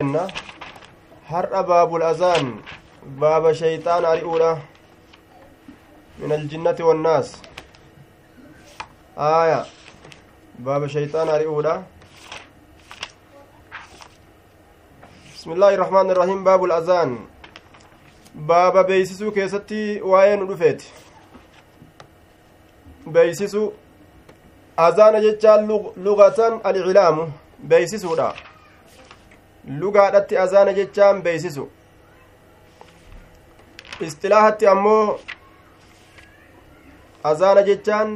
har'a baabul azaan baaba shayxaan ari'uudha min aljinnati wannaas aya baaba shayxaan ari'uudha بسم الله الرحمن الرحيم باب الأذان baaba beeysisuu keessatti waa'ee nu dhufeeti beeysisu azaana jechaan lugatan alcilaamu beeysisuudha lugaadhatti azaana jechaan beeysisu istilaahatti ammoo azaana jechaan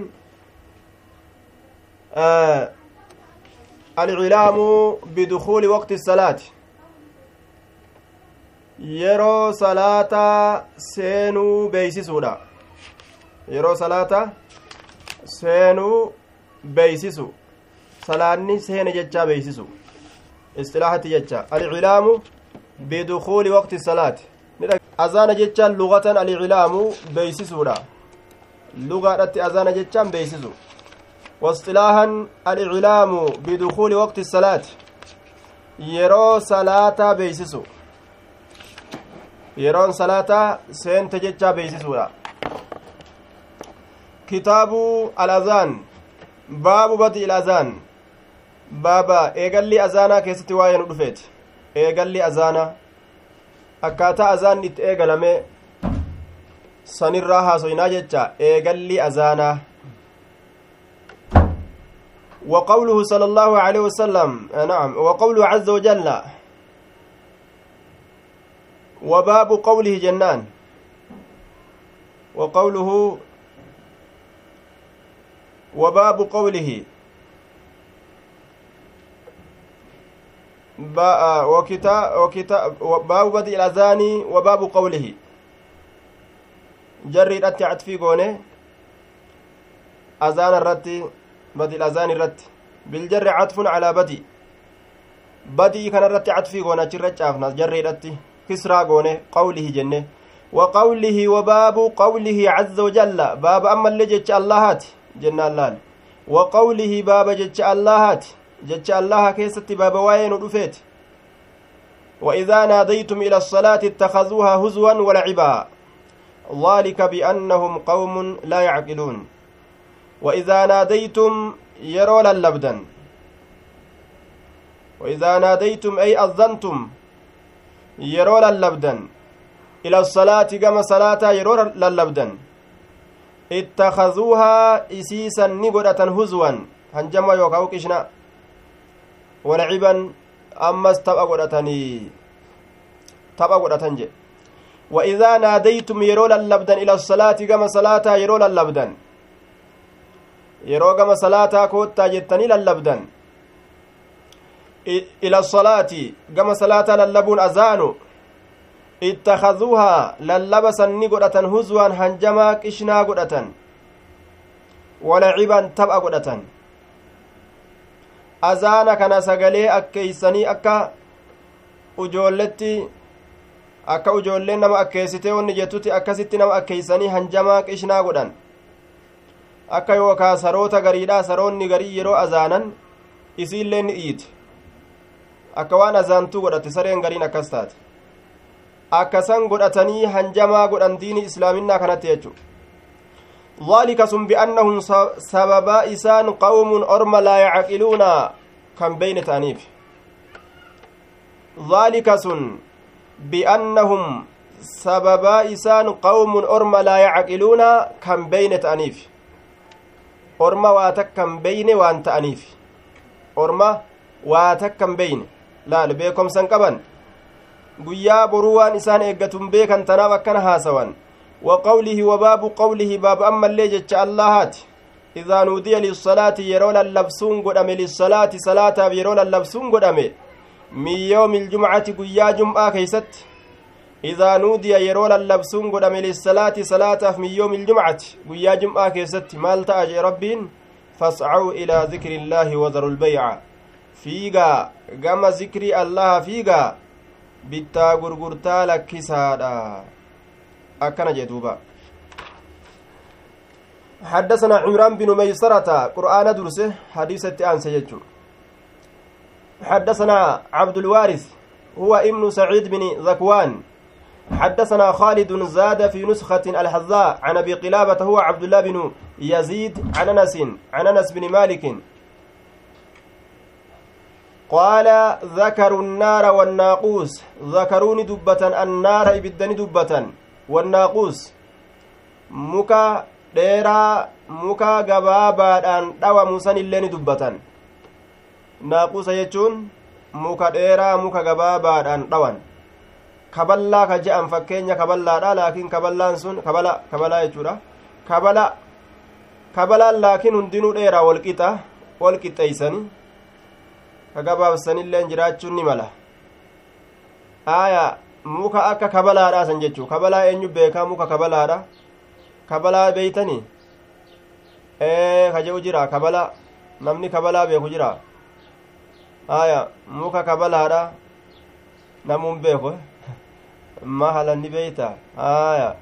alcilaamu bidukuuli waqti salaati yeroo salaataa seenuu beeysisuudha yeroo salaata seenuu beeysisu salaanni seene jechaa beeysisu istilaahatti jecha alcilaamu bidukuuli waqti salaati azaana jechaan lugatan alcilaamu beeysisuudha lugaadhatti azaana jechaan beeysisu واصطلاحا الإعلام بدخول وقت الصلاة yeroo salaataa beeysisu yeroon salaataa seente jechaa beeysisuudha kitaabu alazaan baabu badi ilazaan baaba eegalli azaanaa keessatti waa'ee nu dhufeeti eegalli azaanaa akkaataa azaanni itti eegalame sanirraa haasoynaa jecha eegalli azaanaa وقوله صلى الله عليه وسلم نعم وقوله عز وجل وباب قوله جنان وقوله وباب قوله بدء الأذان وباب قوله. جري الأتي عطفي قونه. أذان الرت بدء الأذان الرت بالجر عطف على بدء. بدء كان الرت عطفي قونه جرت عفنا جري الأتي كسرى قونه قوله جنة. وقوله وباب قوله عز وجل. باب أما اللي جتش اللهات جنة اللال وقوله باب جتش اللهات جتش الله كيست باب وين رفيت وإذا ناديتم إلى الصلاة اتخذوها هزوا ولعبا ذلك بأنهم قوم لا يعقلون وإذا ناديتم يرول اللبدا وإذا ناديتم أي أذنتم ila salaati gama salaataa yeroo lallabdan. Ittakazuuhaa isiisan ni godhatan huzwan. Hanjama yookaa uqishna ammas tapha godhatanii tapha godhatan jedhe. وإذا ناديتم يرو للبدن إلى الصلاة كما صلاة يرو للبدن يرو كما صلاة كوتا جتني للبدن إلى الصلاة كما صلاة للبون أزانو اتخذوها للبسا نقرة هزوا هنجما كشنا قرة ولعبا تبأ قرة أزانا كان سقلي أكيسني أكا ujoolletti akka ujoolleen nama akkeessitee wanni jettutti akkasitti nama akkeeysanii hanjamaa qishnaa godhan akka yookaa saroota gariidha saroonni garii yeroo azaanan isiillee ni dhiite akka waan azaantuu godhatte sareen gariin akkas taate akkasan godhatanii hanjamaa godhan diini islaaminaa kanatti jechu ذلك sun بأنهم sababa isaan qawmun orma laa yacqiluuna kan beyne ta'aniif ذلك sun بأنهم qawmun orma laa yacqiluuna kan beyne ta'aniif orma waa takkan beyne waan ta'aniif orma waa takkan beyne laal beekomsan qaban guyyaa boruu waan isaan eeggatun beekan tanaaf akkana haasawan وقوله وباب قوله باب أما اللي جتش اللهات إذا نودي للصلاة يرون اللبسون قدام للصلاة صلاة يرون اللبسون قدام من يوم الجمعة قيا جمعة كيست. إذا نودي يرون اللبسون قدام للصلاة صلاة من يوم الجمعة قيا جمعة كيست. مال تأجي ربين؟ فاسعوا إلى ذكر الله وذروا البيع. فيغا قام ذكر الله فيغا. bittaa gurgurtaa lakkisaadha akkana jee حدثنا عمران بن ميسرة قرآن درسه حديث التأنس يجو حدثنا عبد الوارث هو ابن سعيد بن ذكوان حدثنا خالد زاد في نسخة الحذاء عن أبي قلابة هو عبد الله بن يزيد عن أنس عن أنس بن مالك قال ذكروا النار والناقوس ذكروني دبة النار إبدني دبة والناقوس مكا dheeraa muka gabaabaadhaan dhawamu san illee ni dubbatan naaqusa jechuun muka dheeraa muka gabaabaadhaan dhawan kaballaa ka je'an fakkeenya kaballaadha laakiin kaballaan sun kabala kabalaa jechuudha kabala kabalaan laakiin hundinuu dheeraa walqixa walqixeeysani ka gabaabsanilleen jiraachuun ni mala aaya muka akka kabalaadha san jechuu kabalaa eenyu beekaa muka kabalaadha kabalaa beeytanii ee ka je'u jira kabala namni kabalaa beeku jira aya muka kabalaadha namuun beeku mahalanni beeyta aya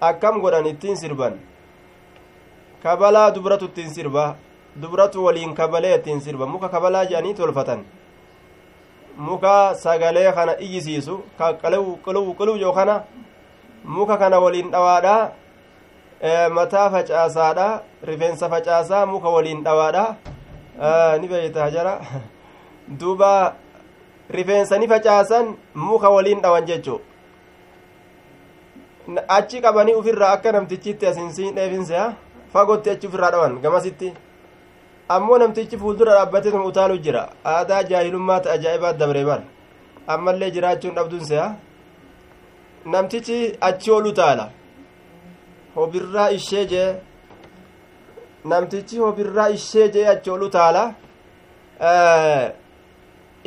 akkam godhan ittiin sirban kabalaa dubratu ittiin sirba dubratu waliin kabalee ittiin sirba muka kabalaa jedhanii tolfatan muka sagalee kana iyyisiisu ka qiluu qiluu qiluu yoo kana muka kana waliin dhawaadha mataa facaasaadha rifeensa facaasaa muka waliin dhawaadha ni beeyta jara duuba rifeensa ni facaasan muka waliin dhawan jechu achi qabanii ufirraa akka namtichitti asinsiin dheefinse fagotti achi ufirraa dhawan gamasitti ammoo namtichi fuuldura dhaabbatee tun utaalu jira aadaa jaahilummaa ta ajaa'ibaa dabre bar ammallee jiraachuun dhabdunse namtichi achi ol utaala hobirraa ishee jee namtichi hobirraa ishee jee achi olu taala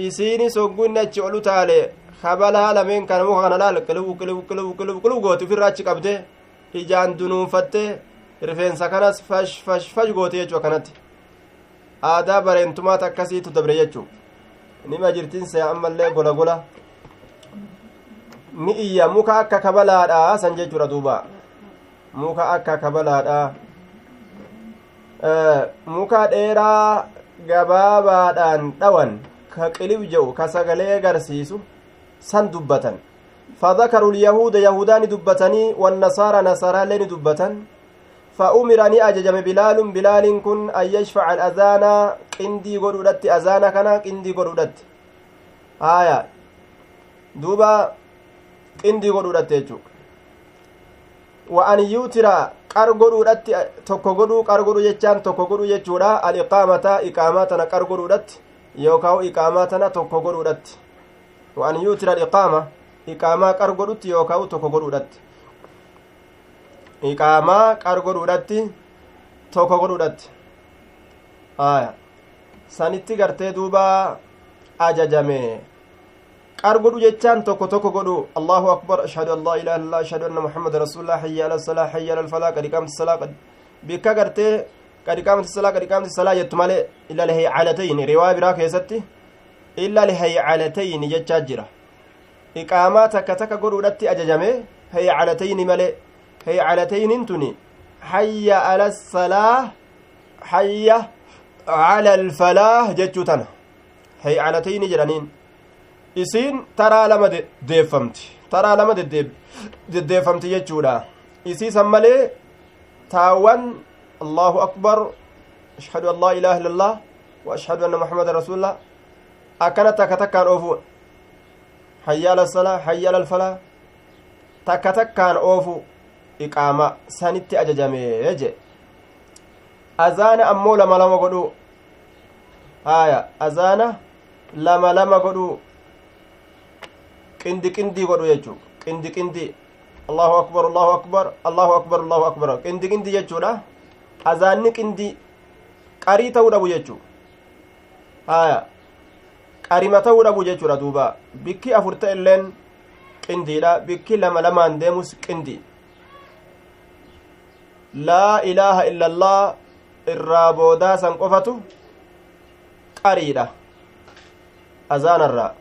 isiini soggunni achi olu taale kabalaa lameen kana muka kana laal qilibu qilibu qilibu qilibu qilibu gooti ofirraa achi qabde ijaan dunuunfatte rifeensa kanas fash fash fash goote jechuu akkanatti aadaa bareentumaata akkasiitu dabre jechuu nima jirtinse ammallee gola gola ni iyya muka akka kabalaadha san jechuudha duuba muka akka kabalaadha muka dheeraa gabaabaadhaan dhawan ka qilib jedhu ka sagalee garsiisu san dubbatan fadakaru lyahuuda yahudaani dubbatanii wannasaara nasaraallee ni dubbatan فأمر أن أججم بلال بلال كن أن يشفع الأذان قندي قرودت أذان كان قندي قرودت آية دوبا قندي قرودت يجوك wa an yuutira qar godhuudhatti tokko godhuu qar godhu jechaan tokko godhu jechuudha aliqaamata iqaamaa tana qar godhuudhatti yookaa iqaamaa tana tokko godhuudhatti wa an yuutira aliqaama iqaamaa qar godhutti yookaa tokko godhuudhatti Iqaamaa qar godhuudhatti tokko godhuudhatti aya sanitti gartee duuba ajajame qar godhu jechaan tokko tokko godhu allahu akbar ashhadu an laa ilaha illallah ashhadu anna muhammada rasulullah hayya ala salaa hayya ala alfalaa qad iqaamti salaa bikka gartee qad iqaamti salaa qad iqaamti salaa jettu malee illa lihaycalatayn riwaa biraa keessatti illa lihaycalatayn jechaa jira iqaamaa takka takka godhuudhatti ajajame haycalatayni malee tuni hayya ala salaa hayya ala alfalaah jechuu tana haycalatayni jedhaniin isiin taraa lama deeffamti taraa lama deddeeffamti jechuudha isiisan malee taawwan allahu akbar ashhadu an laa ilaha illallah wa ashhadu anna muhammadan rasulullah akkana takka takkaan oofu hayya ala salaa hayya ala alfalaa takka takkaan oofu iqaama sanitti ajajamee je azaana ammoo lama lama godhu haya azaana lama lama godhu qindi qindii godhu jechuu qindi qindi allahu akbar allahu akbar allahu akbar allahu akbar qindi qindi jechuudha azaanni qindi qarii ta'uu dhabu jechuu haya qarima ta'uu dhabu jechuudha duuba bikki afur ta'elleen qindiidha bikki lama lamaan deemus qindi laa ilaaha illa allah irraa boodaa san qofatu qariidha azaanarraa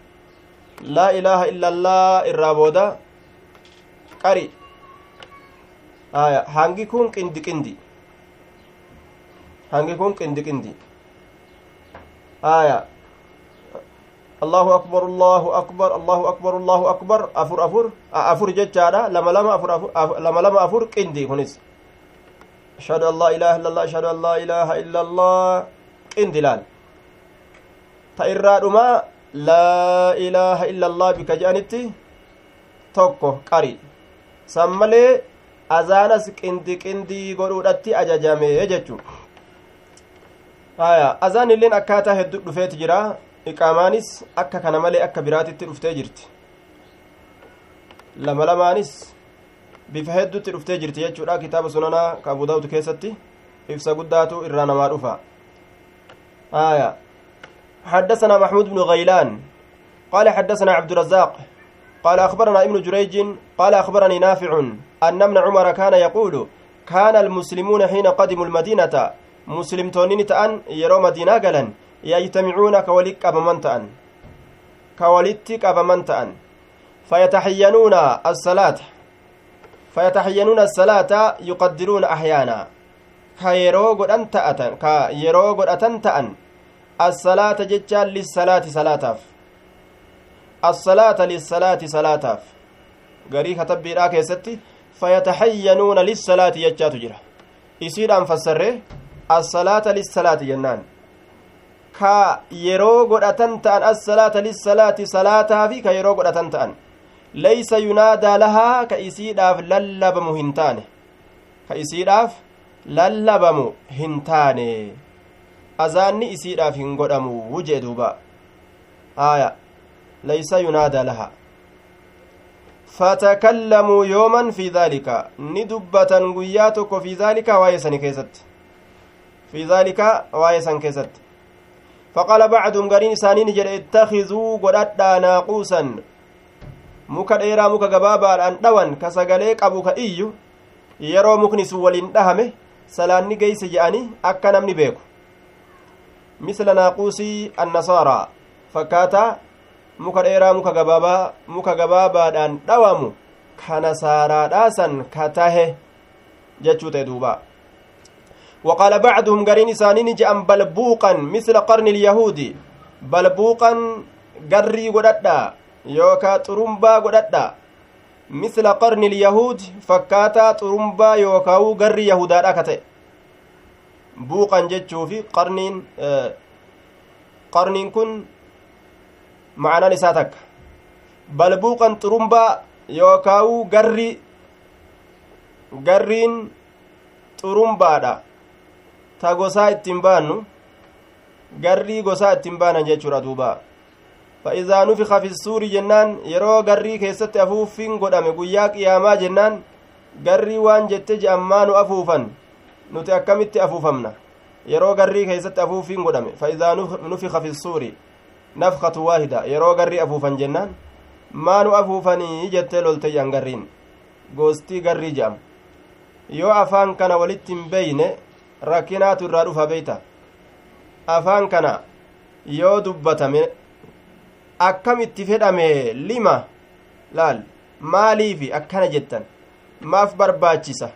laa ilaaha illallaa irraa booda qari aya hangi kun qindi qindi hangi kun qindi qindi aya allahu akbar allahu akbar allahu akbar allahu akbar afur afur afur jechaadha lama lama afur lama lama afur qindi kunis ilaha illa allah ashhadu an laa ilaha illa allah qindi laal ta irraa dhuma laa ilaaha illa allah bika je'anitti tokko qari san malee azaanas qindi qindii godhuudhatti ajajame jechu haya azaan illeen akkaataa hedduu dhufeeti jira iqaamaanis akka kana malee akka biraatitti dhuftee jirti lama lamaanis bifa heddutti dhuftee jirti jechuudha kitaaba sunanaa ka abu daawud keessatti. Ibsa guddaatu irraa namaa dhufa. Haya حدثنا محمود بن غيلان قال حدثنا عبد الرزاق قال أخبرنا ابن جريج قال أخبرني نافع أن ابن عمر كان يقول كان المسلمون حين قدموا المدينة مسلم تونين تأن يرو مدينة قلا يجتمعون كوليك أبمن تأن كوليتك أبمن فيتحينون الصلاة فيتحينون الصلاة يقدرون أحيانا. كيرو قد أنت أتن كيرو قد أتن تأن. الصلاة جتان للصلاة صلاة الصلاة للصلاة صلاة غري كتب بيرا كيستي فيتحينون للصلاة يجات جرا. يصير أن فسره الصلاة للصلاة جنان. ka yeroo godhatan ta'an ka yeroo godhatan ta'an hin taane azaanni isiidhaaf hin godhamu jee duuba aya laysa yunaadaa laha fatakallamuu yooman fi daalika ni dubbatan guyyaa tokko fi daalika waa'ee sani keessatti fi daalika waa'ee san keessatti faqaala bacduum gariin isaanii ni jedhe ittakhizuu godhadhaa naaquusan muka dheeraa muka gabaabaadhaan dhawan ka sagalee qabu ka iyyu yeroo mukni sun waliin dhahame salaanni geeyse je'anii akka namni beeku misla naaquusii annasaaraa fakkaataa muka dheeraa muka gabaabaa muka gabaabaadhaan dhawamu ka nasaaraadhaasan ka tahe jechuu ta'e duuba وقال بعضهم قرين سانين جأم بلبوقا مثل قرن اليهود بلبوقا قري قددا يوكا ترمبا قددا مثل قرن اليهود فكاتا ترمبا يوكاو قري يهودا كتئ buuqan jechuu fi qarniin qarniin kun ma'anaan isaa takka bal buuqan xurumbaa yookaawu garri garriin xurumbaadha ta gosaa ittiin baannu garrii gosaa ittiin baanan jechuudha duuba nufika fi suuri jennaan yeroo garrii keessatti afuuffiin godhame guyyaa qiyaamaa jennaan garrii waan jette je'ammaa nu afuufan nuti akkamitti afuufamna yeroo garrii keessatti afuuffiin godhame fa'iizaa nufika fi suuri nafkatu waahida yeroo garrii afuufan jennaan maanu afuufanii jettee lolteyyan garriin goostii garrii je'am yoo afaan kana walitti hin beeyne rakkinaatu irraa dhufa beeyta afaan kana yoo dubbatame akkamitti fedhame lima? Laal maaliifi akkana jettan? Maaf barbaachisa.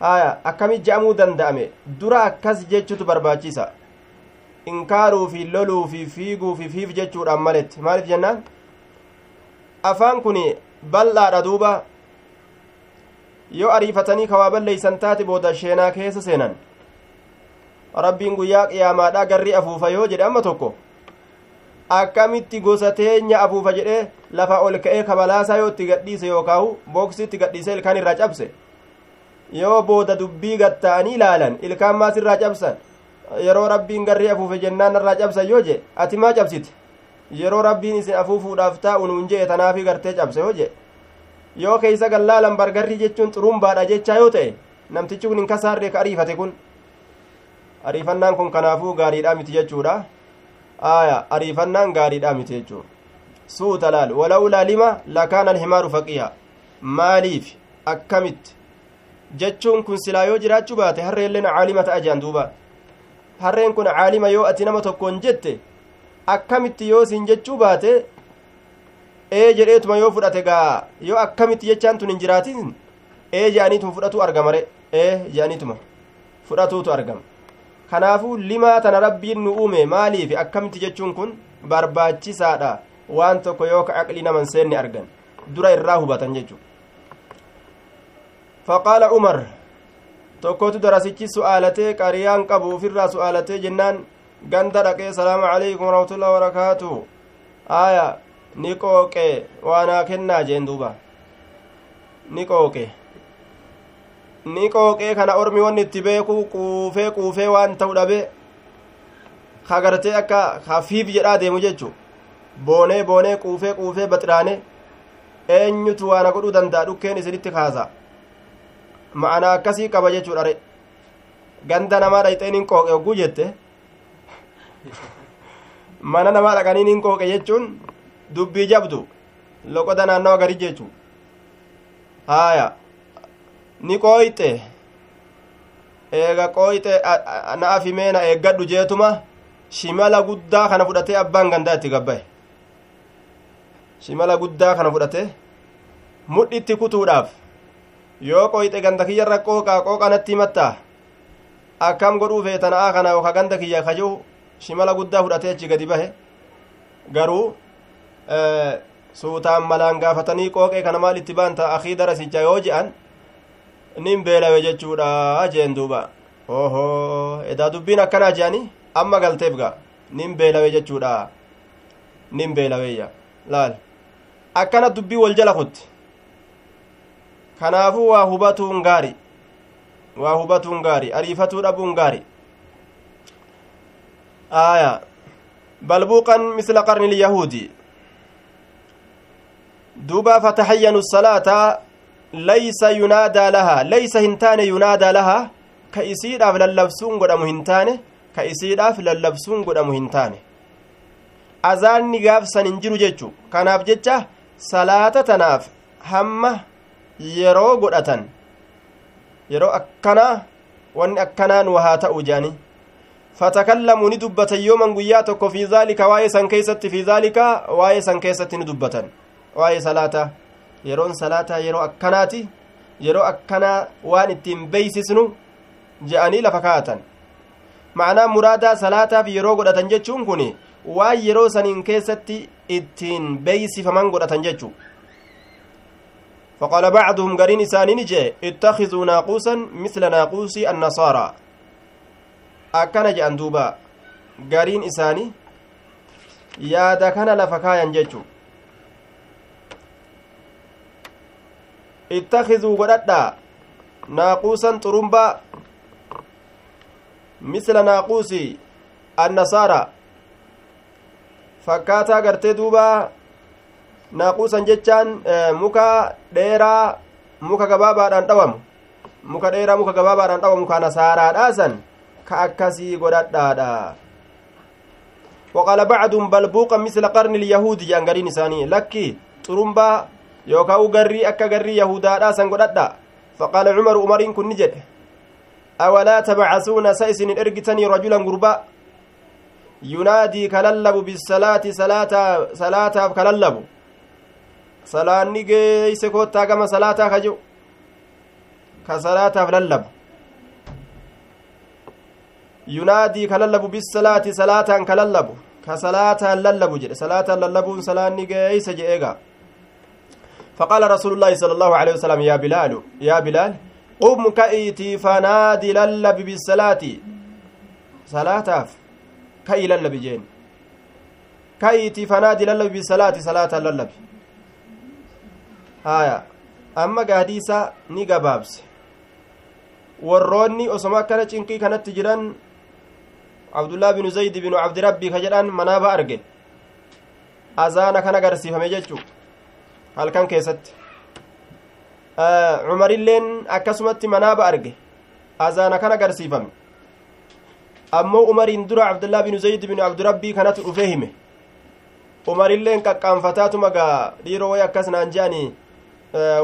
Haya akkamit je'amuu danda'ame? Dura akkas jechutu barbaachisa. Inkaaruu fi loluu fi fiiguu fi fiif jechuudhaan maletti maaliif jennaan? Afaan kun bal'aadha duuba. Yoo ariifatanii kawaa balleeysan taate booda sheenaa keessa seenan. Rabbiin guyyaa qiyaamaadha garri afuufa yoo jedhe amma tokko akkamitti gosa teenya afuufa jedhee lafa ol ka'ee kabalaasaa yoo itti gadhiise yookaahu booksii itti gadhiise ilkaan irraa cabse yoo booda dubbii gatta'anii ilaalan ilkaan maas irraa cabsan yeroo rabbiin garri afuufe jennaan irraa cabsan yoo je ati maa cabsite? Yeroo rabbiin isin afuufuudhaaf taa'u nuun jee tanaafi gartee cabse yoo je yoo keeysa gallaalan bargarri jechuun xurumbaadha jechaa yoo ta'e namtichi kun hin kasaarree ka ariifate kun. Ariifannaan kun kanaafuu gaariidhaa miti jechuudha aya ariifannaan gaariidhaa miti jechuu suuta laal walawlaa lima lakaana alhimaaru faqiya maaliif akkamitti jechuun kun silaa yoo jiraachuu baate harreelleen caalima ta'a jean duuba harreen kun caalima yoo ati nama tokkoon jette akkamitti yoo siin jechuu baate ee jedheetuma yoo fudhate gaa yoo akkamitti jechaan tun hin jiraatin ee je'aniituma fudhatu argamare ee je'aniituma fudhatuutu argama kanaafuu limaa tana rabbiin nu uume maaliif akkamitti jechuun kun barbaachisaadha waan tokko yoo ka aqli naman seenne argan dura irraa hubatan jechu faqaala umar tokkotu darasichi su'aalatee qariyaan qabu ufirraa su'aalatee jennaan ganda dhaqee salaamu calaykum warahmatullahi wabarakaatu aya ni qooqe waanaa kennaa jeen duuba ni qooqe ni qooqee kana ormi won itti beeku quufee quufee waan ta'u dhabe. Kagartee akka hafiif jedhaa deemu jechu boonee boonee quufee quufee baxiraane eenyutu waana godhuu danda'a? Dhukkeen isinitti kaasa. Ma'anaa akkasii qaba jechuudhare ganda namaa dhayxeen hin qooqe hogguu jette. Mana namaa dhaqaniin hin qooqe jechuun dubbii jabdu. Loqoda naannawa gari jechuu. Haaya. Ni qooyxe eega qooyxe na afimeena eeggadhu jeetuma shimala guddaa kana fudhatee abbaan gandaa itti gabbaye shimala guddaa kana fudhate mudhitti kutuudhaaf yoo qoyxe ganda kiyyarra qooqaa qooqanatti himattaa akkam godhuu feetana'aa kana yooka ganda kiyya kajuu shimala guddaa fudhatee achi gadi bahe garuu suutaan malaan gaafatanii qooqee kana maal itti baanta akii darasicha yoo je'an nin beelawe jechuudha jeen duuba oho edaa dubbiin akkanaa je'anii amma galteef gaa nin beelawe jechuudha nin beelaweeyya laal akkana dubbii wal jala kutti kanaafuu waa hubatuun gaari waa hubatuun gaari ariifatuu dhabuun gaari aya balbuuqan misla qarni lyahuudi duuba fatahayyanu salaata laysa yunaadaa lahaa laysa hin taane yunaadaa lahaa ka isiidhaaf lallabsuun godhamu hin taane ka isiidhaaf lallabsuun godhamu hin taane azaanni gaafsan hin jiru jechu kanaaf jecha salaata tanaaf hamma yeroo godhatan yeroo akkanaa wanni akkanaan wahaa ta'u jedhani fatakallamu ni dubbatan yooman guyyaa tokko fi zaalika waa'ee san keessatti fi zaalika waa'ee san keessatti ni dubbatan waa'ee salaataa yeroon salaataa yeroo akkanaati yeroo akkanaa waan ittiin beeysisnu je'anii lafa kaa'atan ma'anaa muraadaa salaataaf yeroo godhatan jechuun kun waan yeroo saniin keessatti ittiin beeysifaman godhatan jechuu فقال بعضهم قرين إساني نجي اتخذوا ناقوسا مثل ناقوس النصارى أكن جأن دوبا قرين إساني yaada kana lafa kaayan ittakizuu godhadhaa naaquusan xurumbaa misla naaquusi annasaara fakkaataa gartee duuba naaquusan jechaan muka dheeraa muka gabaabaadhaan dhawamu muka dheeraa muka gabaabaadhaan dhawamu ka nasaaraadhaasan ka akkasii godhadhaadha وقال بعضهم بلبوقا مثل قرن اليهود جان غرين إساني لكي طرمبا يوكاو غري أكا غري يهودا داسن قددا فقال عمر عمر كن نجد أولا تبعثون سيسن إرقتني رجلا غربا ينادي كللب بالصلاة صلاة صلاة كللب صلاة نيجي سكوتا كما صلاة خجو كصلاة فللب yunaadii ka lallabu. Bisalaati salaataan ka lallabu ka salaataan lallabu jedhe. Salaataan lallabuun salaanni geeysa jedheega فقال رسول الله صلى الله عليه وسلم يا بلال يا بلال قم كأيتي فنادي للب بالصلاة. صلاة كأي للب جين. كأيتي فنادي للب بالصلاة صلاة للب هايا أما قاديسة نيقا بابس. warroonni osoma akkana cinqii kanatti jiran abdullaa binu zaydi binu cabdirabbii ka jedhan manaaba arge azaana kan agarsiifame jechuu halkan keessatti cumarilleen akkasumatti manaaba arge azaana kan agarsiifame ammoo umariin dura abdullaa binu zaydi binu cabdirabbii kanatu dhufee hime umarilleen qaqqaanfataatuma gaa dhiiroo way akkas naan je'anii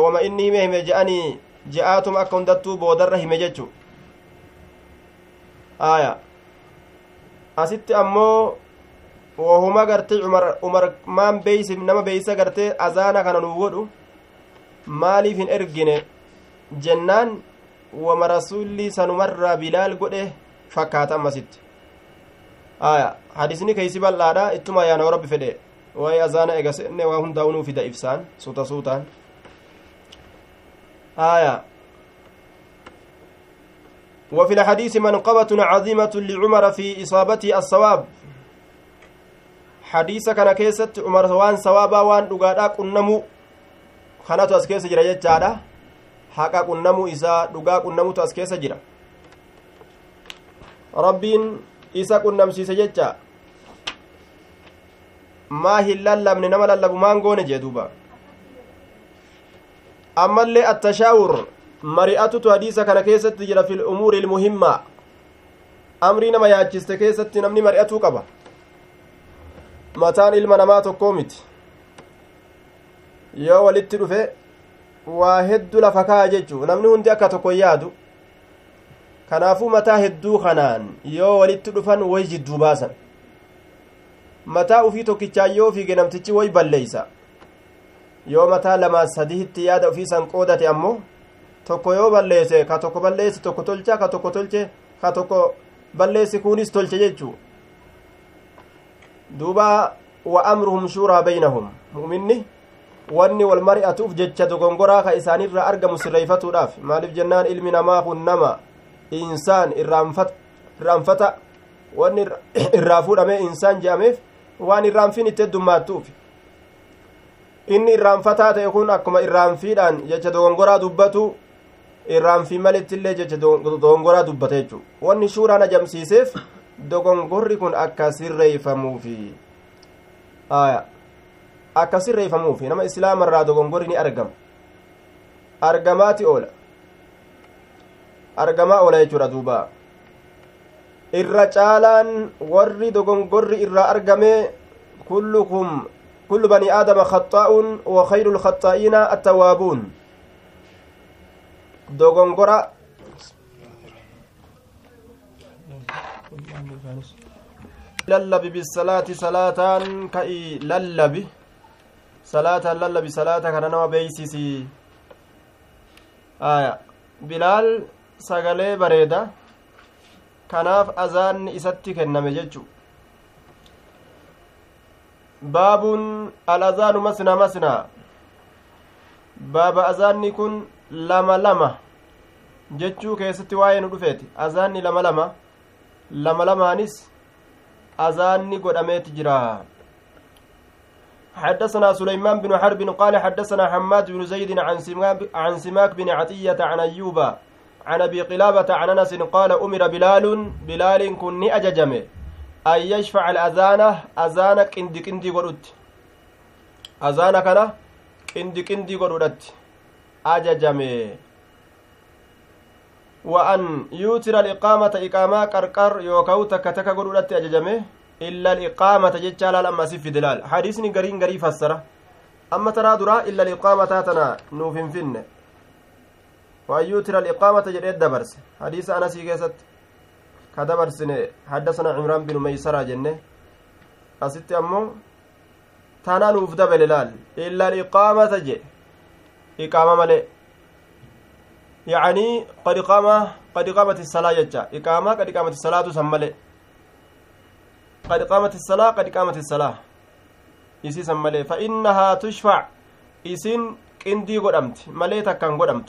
wama inni hime hime je'anii je'aatuma akka hundattuu boodarra hime jechu aya asitti ammoo gartee umar umar maan beeysif nama beeysa gartee azaana kana nuu godhu maaliif hin ergine jennaan wama rasulli sanumarraa bilaal godhe fakkaata ammasitti aya hadisni keeysi bal'aadha ittuma yaana rabbi fedhe waa'ee azaana ega seenne waa hundaa unuu fida ibsaan suuta suutaan aya وفي الحديث منقبة عظيمة لعمر في إصابته الصواب حديث كان كيست عمر وان صوابا وان دغادا قنمو kanatu as keessa jira jechaadha haqa qunnamuu isaa dhugaa qunnamutu as keessa jira rabbiin isa qunnamsiise jecha maa hin lallabne nama lallabu maan goone jee duuba ammallee attashaawur mari'atutu hadiisa kana keessatti jira fil umuuri ilmuhimmaa amrii nama yaachiste keessatti namni mari'atuu qaba mataan ilma namaa tokkoo miti yoo walitti dhufe waa hedduu lafa kaa'a jechuu namni hundi akka tokko yaadu kanaafuu mataa hedduu kanaan yoo walitti dhufan way jidduu baasan mataa ufii tokkichaa yoo fiige namtichi way balleeysa yoo mataa lamaa sadihitti yaada ufiisan qoodate ammoo tokko yoo balleesse ka tokko balleessi tokko tolcha ka tokko tolche ka tokko balleessi kunis tolche jechuu duuba wa amruhum shuuraa baynahum. Mu'minni wanni wal mari'atuuf jecha dogongoraa ka isaanirraa argamu sirreeyfatuudhaaf maaliif jennaan ilmi namaa kun nama insaan irraanfata wanni irraa fuudhamee insaan je'ameef waan irraanfiin itti heddummaattuuf. Inni irraanfataa ta'e kun akkuma irraanfiidhaan jecha dogongoraa dubbatu irraanfii malittillee jecha dogongoraa dubbata jechuu wanni shuuraan ajamsiiseef dogongorri kun akka sirreeyfamuufi aya akka sirreeyfamuufi nama islaamarraa dogongorri ni argama argamaati oola argamaa oola jechuudha duuba irra caalaan warri dogongorri irraa argame kullukum kullu bani aadama khaxaa'uun wa khayru lkhaxaa'iina attawaabuun dogongora lallabi bisalaati salaataan ka'i lallabi. Salaataan lallabi salaata kana nama beeysisi aya. Bilaal sagalee bareeda. Kanaaf azaanni isatti kenname jechu. Baabun al-azaanu masna masna. Baaba azaanni kun lama lama jechuu keessatti waa'ee nu dhufeeti. Azaanni lama lama lama lamaanis azaanni godhameeti jira. حدثنا سليمان بن حرب قال حدثنا حماد بن زيد عن سماك, عن سماك بن عطية عن أيوب عن أبي قلابة عن أنس قال أمر بلال بلال كن أججم أن يشفع الأذان أذان كندي كندي قرد أذان كان كندي كندي قرد أججم وأن يوتر الإقامة إقامة قرقر يوكو تك تك قرد أججمه laal amma asif fidelaal hadiisni gariin garii fassara amma taraa duraa illa aliqaamataa tana nuuf hin finne waan yuutira aliqaamata jedhee dabarse hadiisa anasii keessatti ka dabarsine haddasana cimraan binu meeysaraa jenne asitti ammoo tana nuuf dabale laal illa aliqaamata jedhe iqaama malee qad iqaama qad iqaamati salaa jecha iqaamaa qad iqaamati salaatu san malee قد قامت الصلاة قد قامت الصلاة. إسيسا ملي فإنها تشفع. إسين كندي قدمت. مليتا كان قدمت.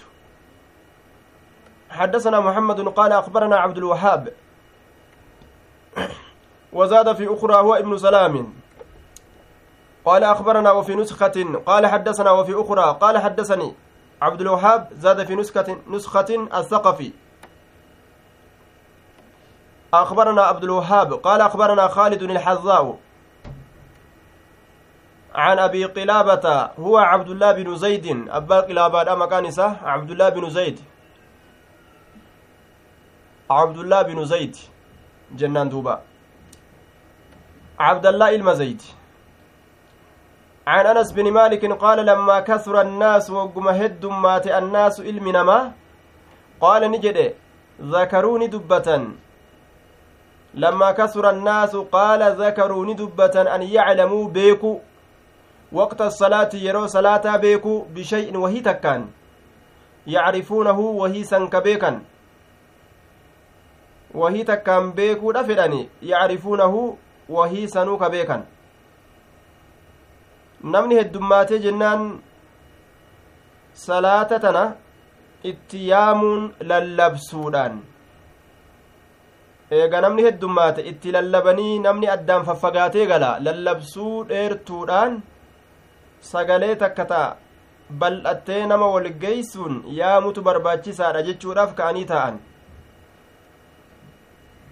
حدثنا محمد قال أخبرنا عبد الوهاب. وزاد في أخرى هو ابن سلام. قال أخبرنا وفي نسخة. قال حدثنا وفي أخرى. قال حدثني. عبد الوهاب زاد في نسخة نسخة الثقفي. أخبرنا عبد الوهاب قال أخبرنا خالد الحذاء عن أبي قلابة هو عبد الله بن زيد أبا قلابة مكانسة عبد الله بن زيد. عبد الله بن زيد جنان دوبا. عبد الله المزيد عن أنس بن مالك قال لما كثر الناس وقم هد مات الناس إلمنما قال نجد ذكروني دبة. لما كثر الناس قال ذكروا ندبة أن يعلموا بيكو. وقت الصلاة يروا صلاة بيكو بشيء وهي تكان. يعرفونه وهي سنكبيكا takkaan beekuudha fedhani yacrifuunahu wahii sanuu ka beekan namni heddummaatee jennaan salaata tana itti yaamuun lallabsuudhaan. Eega namni heddummaate itti lallabanii namni addaan faffagaatee gala lallabsuu dheertuudhaan sagalee takka ta'a. Bal'attee nama walgeeysuun yaamutu barbaachisaadha jechuudhaaf ka'anii taa'an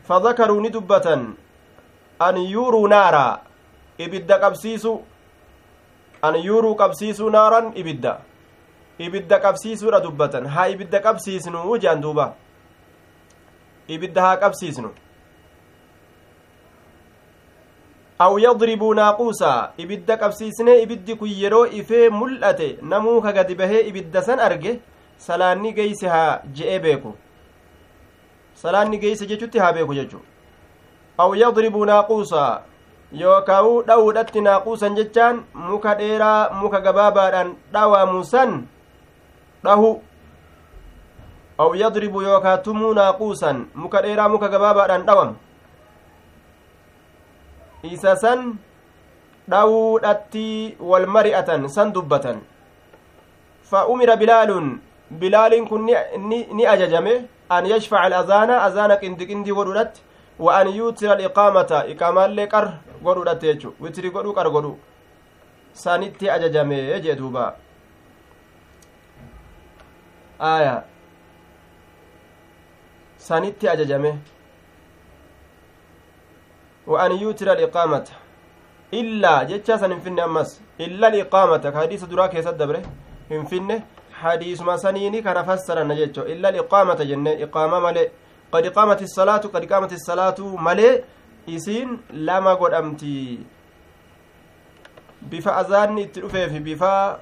fadakaruu ni dubbatan. An yuuruu naaraa ibidda qabsiisu an yuuruu qabsiisuu naaran ibidda. Ibidda qabsiisuudha dubbatan. Haa ibidda qabsiisnu jean duuba. Ibidda haa qabsiisnu. Aw yadribuu naaquusa. Ibidda qabsiisnee ibiddi kun yeroo ifee mul'ate namuu ka gadi bahee ibidda san arge salaanni geeyse haa je'ee beeku. Salaanni geeyse jechutti haa beeku jechu aw yadribuu naaquusa yookaa'u dha'uudhatti naaquusan jechaan muka dheeraa muka gabaabaadhaan dhawamu san dhahu aw yadribu yookaa tumuu naaquusan muka dheeraa muka gabaabaadhaan dhawamu isa san dhawuudhatti wal mari'atan san dubbatan fa umira bilaalun bilaaliin kun ni ajajame an yashfaca alazaana azaana qindiqindii godhudhatti wa an yuutira aliqaamata iqaamaallee qar godhudhatte jechu witiri godhu qar godhu sanitti ajajame jee duuba aya sanitti ajajame wa an yuutira aliqaamata illaa jechaa san hin finne ammas illa aliqaamata ka hadiisa duraa keessat dabre hin finne hadiisuma saniini kana fassaranna jecho illa aliqaamata jenne iqaama male qad qaamati salaatu qad qaamati salaatu malee isiin lama godhamti bifa azaanni itti dhufeefi bifa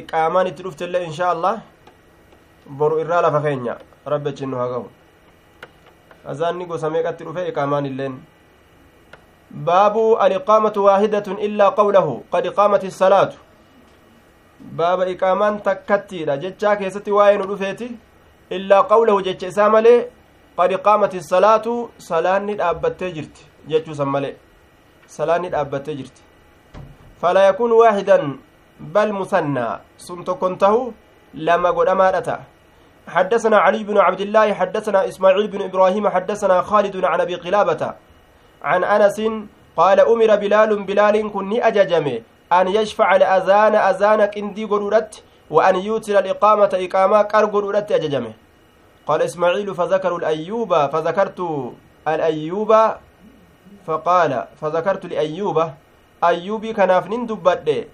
iqaamaan itti dhuftellee inshaa allah boru irraa lafa keenya rabbichi nu haa gahu azaanni gosa meeqatti dhufe iqaamaan illeen baabu aliqaamatu waahidatun illaa qawlahu qad qaamati salaatu baaba iqaamaan takkattiidha jechaa keessatti waa'ee nu dhufeeti illaa qawlahu jecha isaa malee qad qaamati salaatu salaanni dhaabbattee jirti jechuu san malee. Salaanni dhaabbattee jirti. Waahidan bal musannaa sun tokkon tahu lama godhamaadha ta'a. حدثنا علي بن عبد الله حدثنا إسماعيل بن إبراهيم حدثنا خالد عن أبي قلابة عن أنس قال أمر بلال بلال كني أججمه أن يشفع الأذان أذانك إندي قرورت وأن يوتر الإقامة إقامة كر قرورت أججمه قال إسماعيل فذكروا الأيوب فذكرت الأيوب فقال فذكرت لأيوب أيوبي كان فنين دبت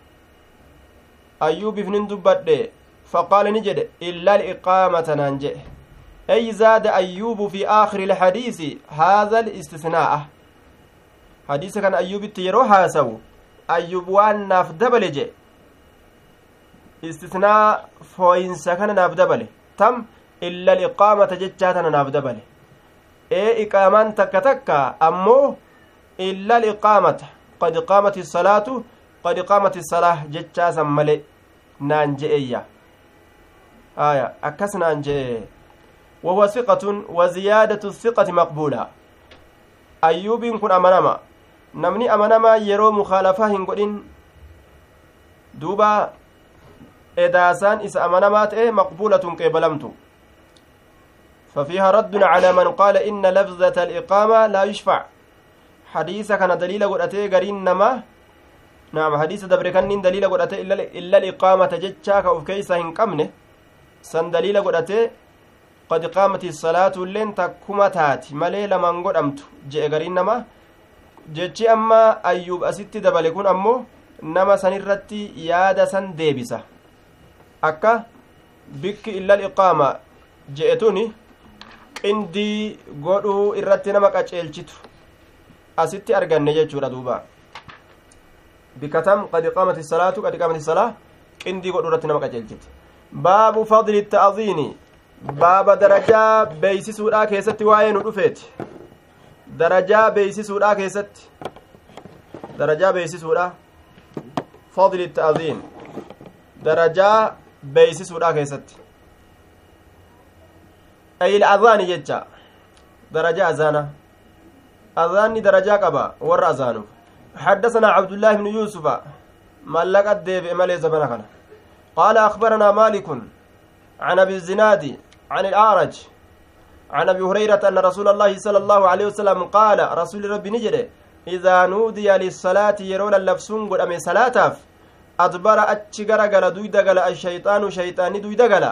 أيوبي فنين دبت فقال نجد إلا الإقامة ننجئ أي زاد أيوب في آخر الحديث هذا الاستثناء. حديث كان أيوب تيرو هاسو أيوب وان ناف دبل جي. استثناء فوينسا كان ناف دبل. تم illa liqaamata jechaa tana naaf dabale ee iqaamaan takka takka ammoo illa liqaamata qad qaamati salaatu qad qaamati salaah jechaa san male naan je'eyya aya akkas naan je'e وهو ثقة وزيادة الثقة مقبولة أيوب كن أمنما نمني أمنما يرو مخالفة هنقولين دوبا إداسان إس أمنمات إيه مقبولة قبلمتو ففيها رد على من قال إن لفظة الإقامة لا يشفع. حديث كان دليل قرأتي قرين نما. نعم حديث دبر دليل قرأتي إلا, إلا الإقامة جتشاك أو كيسا هنقمنه سن دليل قرأتي قد قامت الصلاة لين تكما تاتي. ملي لمن قدمت جئ قرين نما. jechi amma ayyuub asitti dabale kun ammoo nama sanirratti yaada san deebisa akka bikki illal iqaama qindii godhuu irratti nama qaceelchitu asitti arganne jechuudha duuba bikatam qad qaamati salaatu qad qaamati salaa qindii godhuu irratti nama qaceelchiti baabu fadli ta'ziini baaba darajaa beeysisuudhaa keessatti waa'ee nu dhufeeti darajaa beeysisuudhaa keessatti darajaa beeysisuudha fadli ta'ziin darajaa beeysisuudhaa keessatti ayil azaani jecha درجة أزانة أذاني درجة قبا. ور أزانه حدثنا عبد الله بن يوسف. ملك الديب إمالي زبنخنا قال أخبرنا مالك عن أبي الزناد عن الأعرج عن أبي هريرة أن رسول الله صلى الله عليه وسلم قال رسول ربي نجري إذا نودي للصلاة يرون اللبسون قد أمي صلاة أدبر أتشغر قال دويدا قال الشيطان شيطاني دويدا قال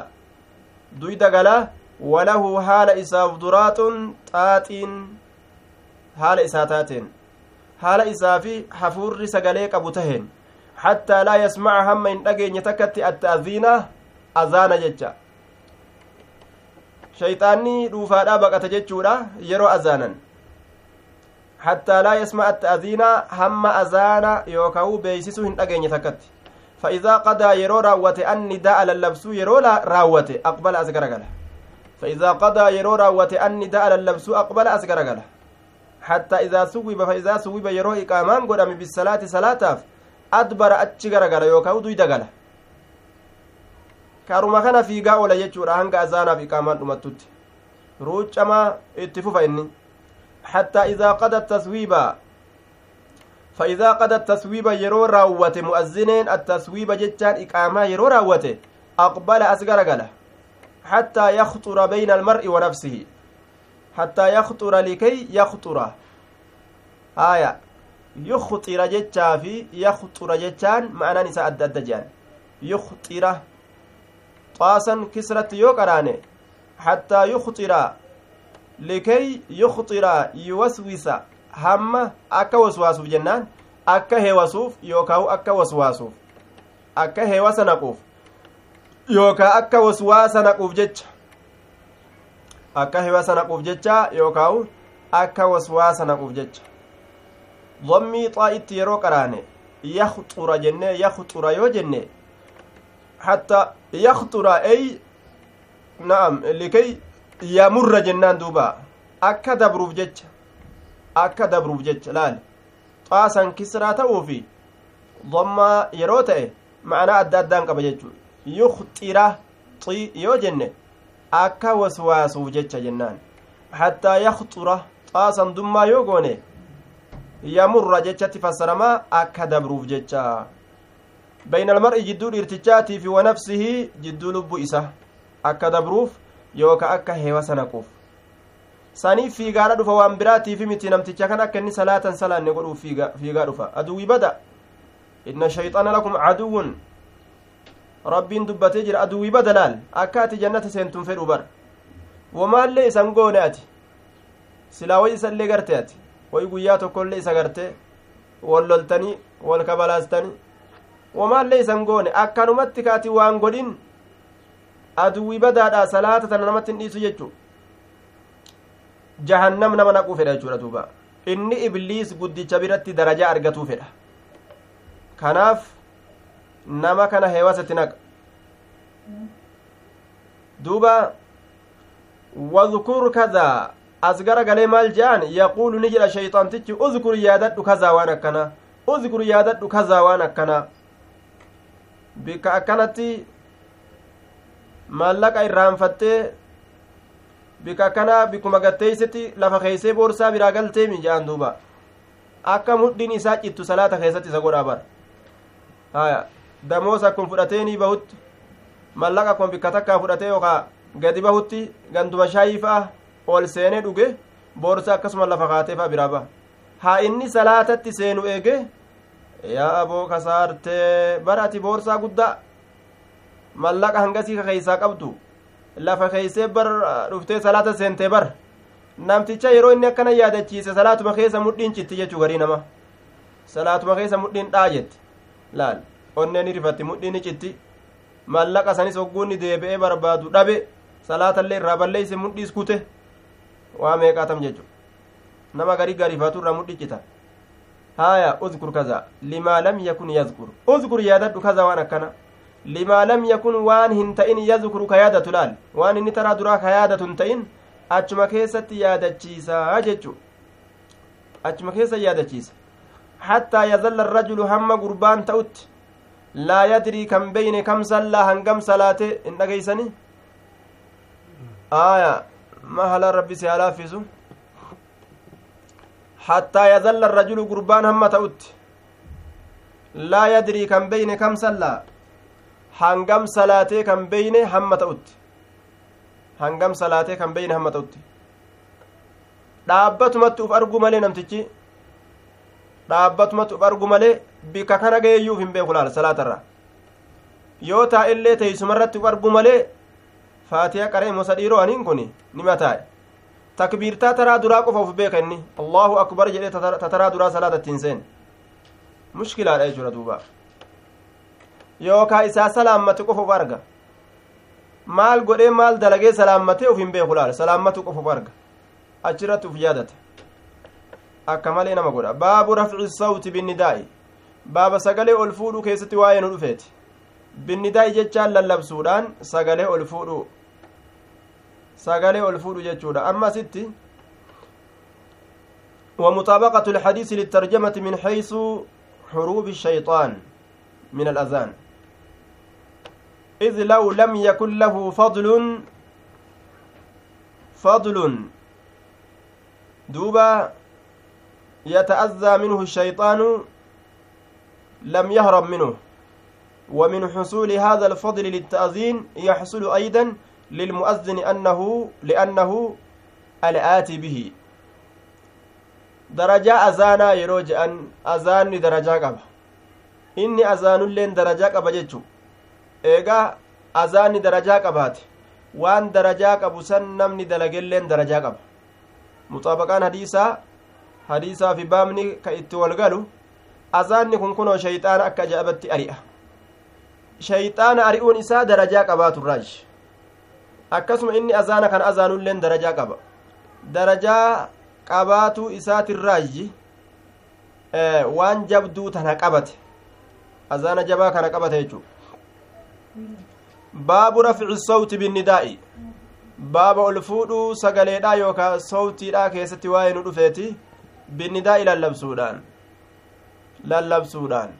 دويدا قال وله حال إساف درات تاتين حال إساتاتين حال إسافي حفور سقليك أبو تهين حتى لا يسمع هم إن أجي تكتي التأذين أذان ججا shayxaanni dhuufaadhaa baqata jechuudha yeroo azaanan hattaa laa yasma'a ta'aziina hamma azaana yookaan beeysisuu hin dhageenye takkatti fa'idaa qadaa yeroo raawwate anni da'a lallabsuu yeroo raawwate aqbala as garagala yeroo raawwate anni da'a lallabsuu aqbala as garagala hattaa idaa suwwiba fa'idaa suwwiba yeroo iqaamaan godhame bisalaati salaataaf adbara achi garagala yookaan duyda gala karuma kana fiigaa oola jechuudha hanga azaanaaf iqaamaan dhumattutti ruucamaa itti fufa inni حتى إذا قضى التسويب فإذا قضى التسويب يرو راوته مؤذنين التسويب جتان إقامة يرو xattaa yakxura bayna almar'i wa nafsihi xattaa yakxura likay yakxura haaya yuxxira jechaa fi yaxxura jechaan ma'anaan isaa adda adda jedhan yuxxira xaasan kisratti yoo qaraane xattaa yuxxira likay yuxxira yuwaswisa hamma akka waswaasuuf jennaan akka heewasuuf yookaahu akka waswaasuuf akka heewasa naquuf yookaan akka waswaasa naquuf jecha akka heewasa naquuf jecha yookaan akka waswaasa naquuf jecha dhammii xaa'itti yeroo qaraane yaxxura jennee yaxxura yoo jenne hatta yaxxura ay na'am likay yamurra jennaan duuba akka dabruuf jecha akka dabruuf jecha laal xaasan kisraa ta'uufi dhammaa yeroo ta'e ma'anaa adda addaan qaba jechuu yukhxira xi yoo jenne akka waswaasuuf jecha jennaan hattaa yaxxura xaasan dummaa yoo goone yamurra jechatti fassaramaa akka dabruuf jecha bayna almar'i jidduu dhiirtichaatii fi wanafsihi jidduu lubbu isa akka dabruuf yooka akka heewasa naquuf saniif fiigaadha dhufa waan biraatiifi miti namticha kan akka inni salaatan salaanne godhuuf fiigaa dhufa aduwwi bada inna shayxaana lakum caduwwun rabbiin dubbatee jira aduwwi bada laal akka ati jannata seentun fedhu bar. Womaallee isan goone ati. Silaa way isallee garte ati. Way guyyaa tokkollee isa garte. Wal loltanii wal kabalaastanii. Womaallee isan goone. Akkanumatti ka ati waan godhin aduwwi badaadha salaata tana namatti hin dhiisu jechu jahannam nama naquu fedha jechuudha duuba. Inni ibliis guddicha biratti darajaa argatuu fedha. Kanaaf nama kana heewasatti naqa duuba wadkur kadaa as gara galee maal je'an yaquulu ni jedha shayxaantichi uzkur yaadadhu kazaa waan akkana uzkur yaadadhu kazaa waan akkana bikka akkanatti maallaqa irraanfattee bika kana bikuma gatteeysetti lafa keeysee boorsaa biraa galteemi jedhan duuba akka mudhiin isaa cittu salaata keessatti isa godhaa bara haya damoos akkuma fudhateenii bahutti mallaqa akkuma bikka takkaa fudhatee yookaa gadi bahutti ganduma shaayii fa'a ol seenee dhuge boorsaa akkasuma lafa kaatee fa'a biraa baha haa inni salaatatti seenu eege yaa aboo kasaartee bara ati boorsaa guddaa mallaqa hangasii keeysaa qabdu lafa keeysee bar dhuftee salaata seentee bar namticha yeroo inni akkana yaadachiise salaatuma keessa mudhiin citti jechuu garii nama salaatuma keessa mudhiin dhaa jetti laal onneen rifatti mudhiin citti. Mallaqa sanis hogguunni deebi'ee barbaadu dhabe salaatallee irraa balleeyse mudhiis kute. Waa meeqaatam jechu nama garii gariifatu irraa mudhi cita. Haaya uzkur kaza. Limaa lam yakun yazkur. Uzkur yaadadhu kaza waan akkana. Limaa lam yakun waan hin ta'in yadkuru ka yaadatu laal. Waan inni taraa duraa ka yaadatu hin ta'in achuma keessatti yaadachiisaa jechu achuma keessa yaadachiisa. Hattaa yazalla arrajulu hamma gurbaan ta'utti laa yadrii kan beyne kam sallaa hangam salaate hin dhageeysani aya ma halaan rabbi si halaafisu hattaa yazalla arrajulu gurbaan hamma ta'utti. Laa yadrii kan beyne kam sallaa? Hangam salaatee kan beyne hamma ta'utti. Hangam salaatee kan beyne hamma ta'utti. Dhaabbatumatti uf argu malee namtichi dhaabbatumatti uf argu malee bika kana geeyyuuf hin beeku laala salaatarra yoo taa'illee teeysumarratti uf argu malee faatiha qaree mosa dhiiroo aniin kun nima taa'e takbiirtaa taraa duraa qofa uf beeka inni. Allahu akbar jedhee tataraa duraa salaata ittiin seen mushkilaadha jechuudha duuba. Yookaa isaa salaammate qofa uf arga. Maal godhee maal dalagee salaammatee uf hin beeku laala salaammatu qofa uf arga. Achirratti uf yaadata akka malee nama godha baabu rafci sawti binnidaa'i baaba sagalee ol fuudhuu keessatti waa'ee nu dhufeeti binnidaa'i jechaan lallabsuudhaan sagalee ol fuudhuu sagalee ol fuudhu jechuudha amma sitti ومطابقة الحديث للترجمة من حيث حروب الشيطان من الأذان إذ لو لم يكن له فضل فضل دوبا يتأذى منه الشيطان لم يهرب منه. ومن حصول هذا الفضل للتأذين يحصل أيضا للمؤذن أنه لأنه الآتي به. درجة أذانا يروج أن أذان درجة قبا إني أذان لين درجة قبا جتشو إيغا أذان درجة قبات waan darajaa qabu san namni dalagelleen darajaa qaba muxaabaqaan hadiisaa hadiisaa fi baamni ka itti walgalu azaanni kun kunoo shayxaana akka ajaa'ibatti ari'a. Shayxaana ari'uun isaa darajaa qabaaturraaji akkasuma inni azaana kan azaanulleen darajaa qaba. Darajaa qabaatuu isaatirraayi waan jabduu tana qabate. Azaana jabaa kana qabate jechuu. Baabu rafci sawti binnidaa'i. Baaba ol fuudhuu sagaleedha yookaa sawtiidha keessatti waa'ee nu dhufeeti binnidaa'i lallabsuudhaan lallabsuudhaan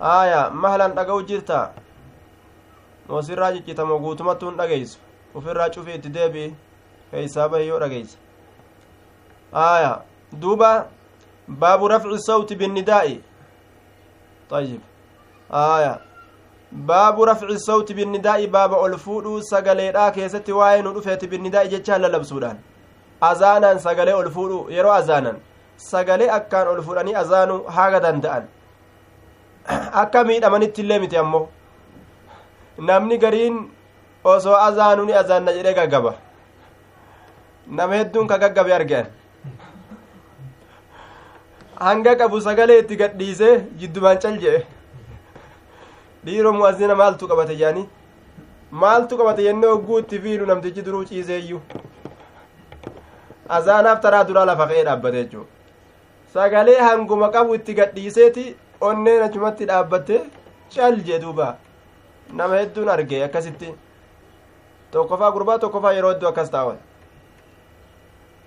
aaya mahalan dhaga'u jirta moosirraa ciccitamoo guutumattuu hin dhageeysu ufirraa cufii itti deebi'i keeysaa bahi yoo dhageeysa aaya duuba baabu rafci sawti binnidaa'i طيب آية باب رفع الصوت بالنداء باب ألفودو سغلي دا كيستي واي نو دفيت بالنداء جچا للبسودان أذانا سغلي ألفودو يرو أذانا سغلي أكان ألفوداني أذانو هاغا دندأن akka miidhamanitti illee miti ammoo namni gariin osoo azaanuu ni azaanna jedhee gaggaba nama hedduun ka gaggabe argan hanga qabu sagalee itti gadhiisee jiddumaan cal jedhe dhiiroo mu'azzina maaltu qabate jaani maaltu qabate jennee hogguu itti fiilu namtichi duruu ciiseeyyuu azaanaaf taraa duraa lafa ka'ee dhaabbate jechuudha. Sagalee hanguma qabu itti gadhiiseeti onneen achumatti dhaabbatte cal jee duuba. Nama hedduun arge akkasitti. Tokkofaa gurbaa tokkofaa yeroo hedduu akkas taa'an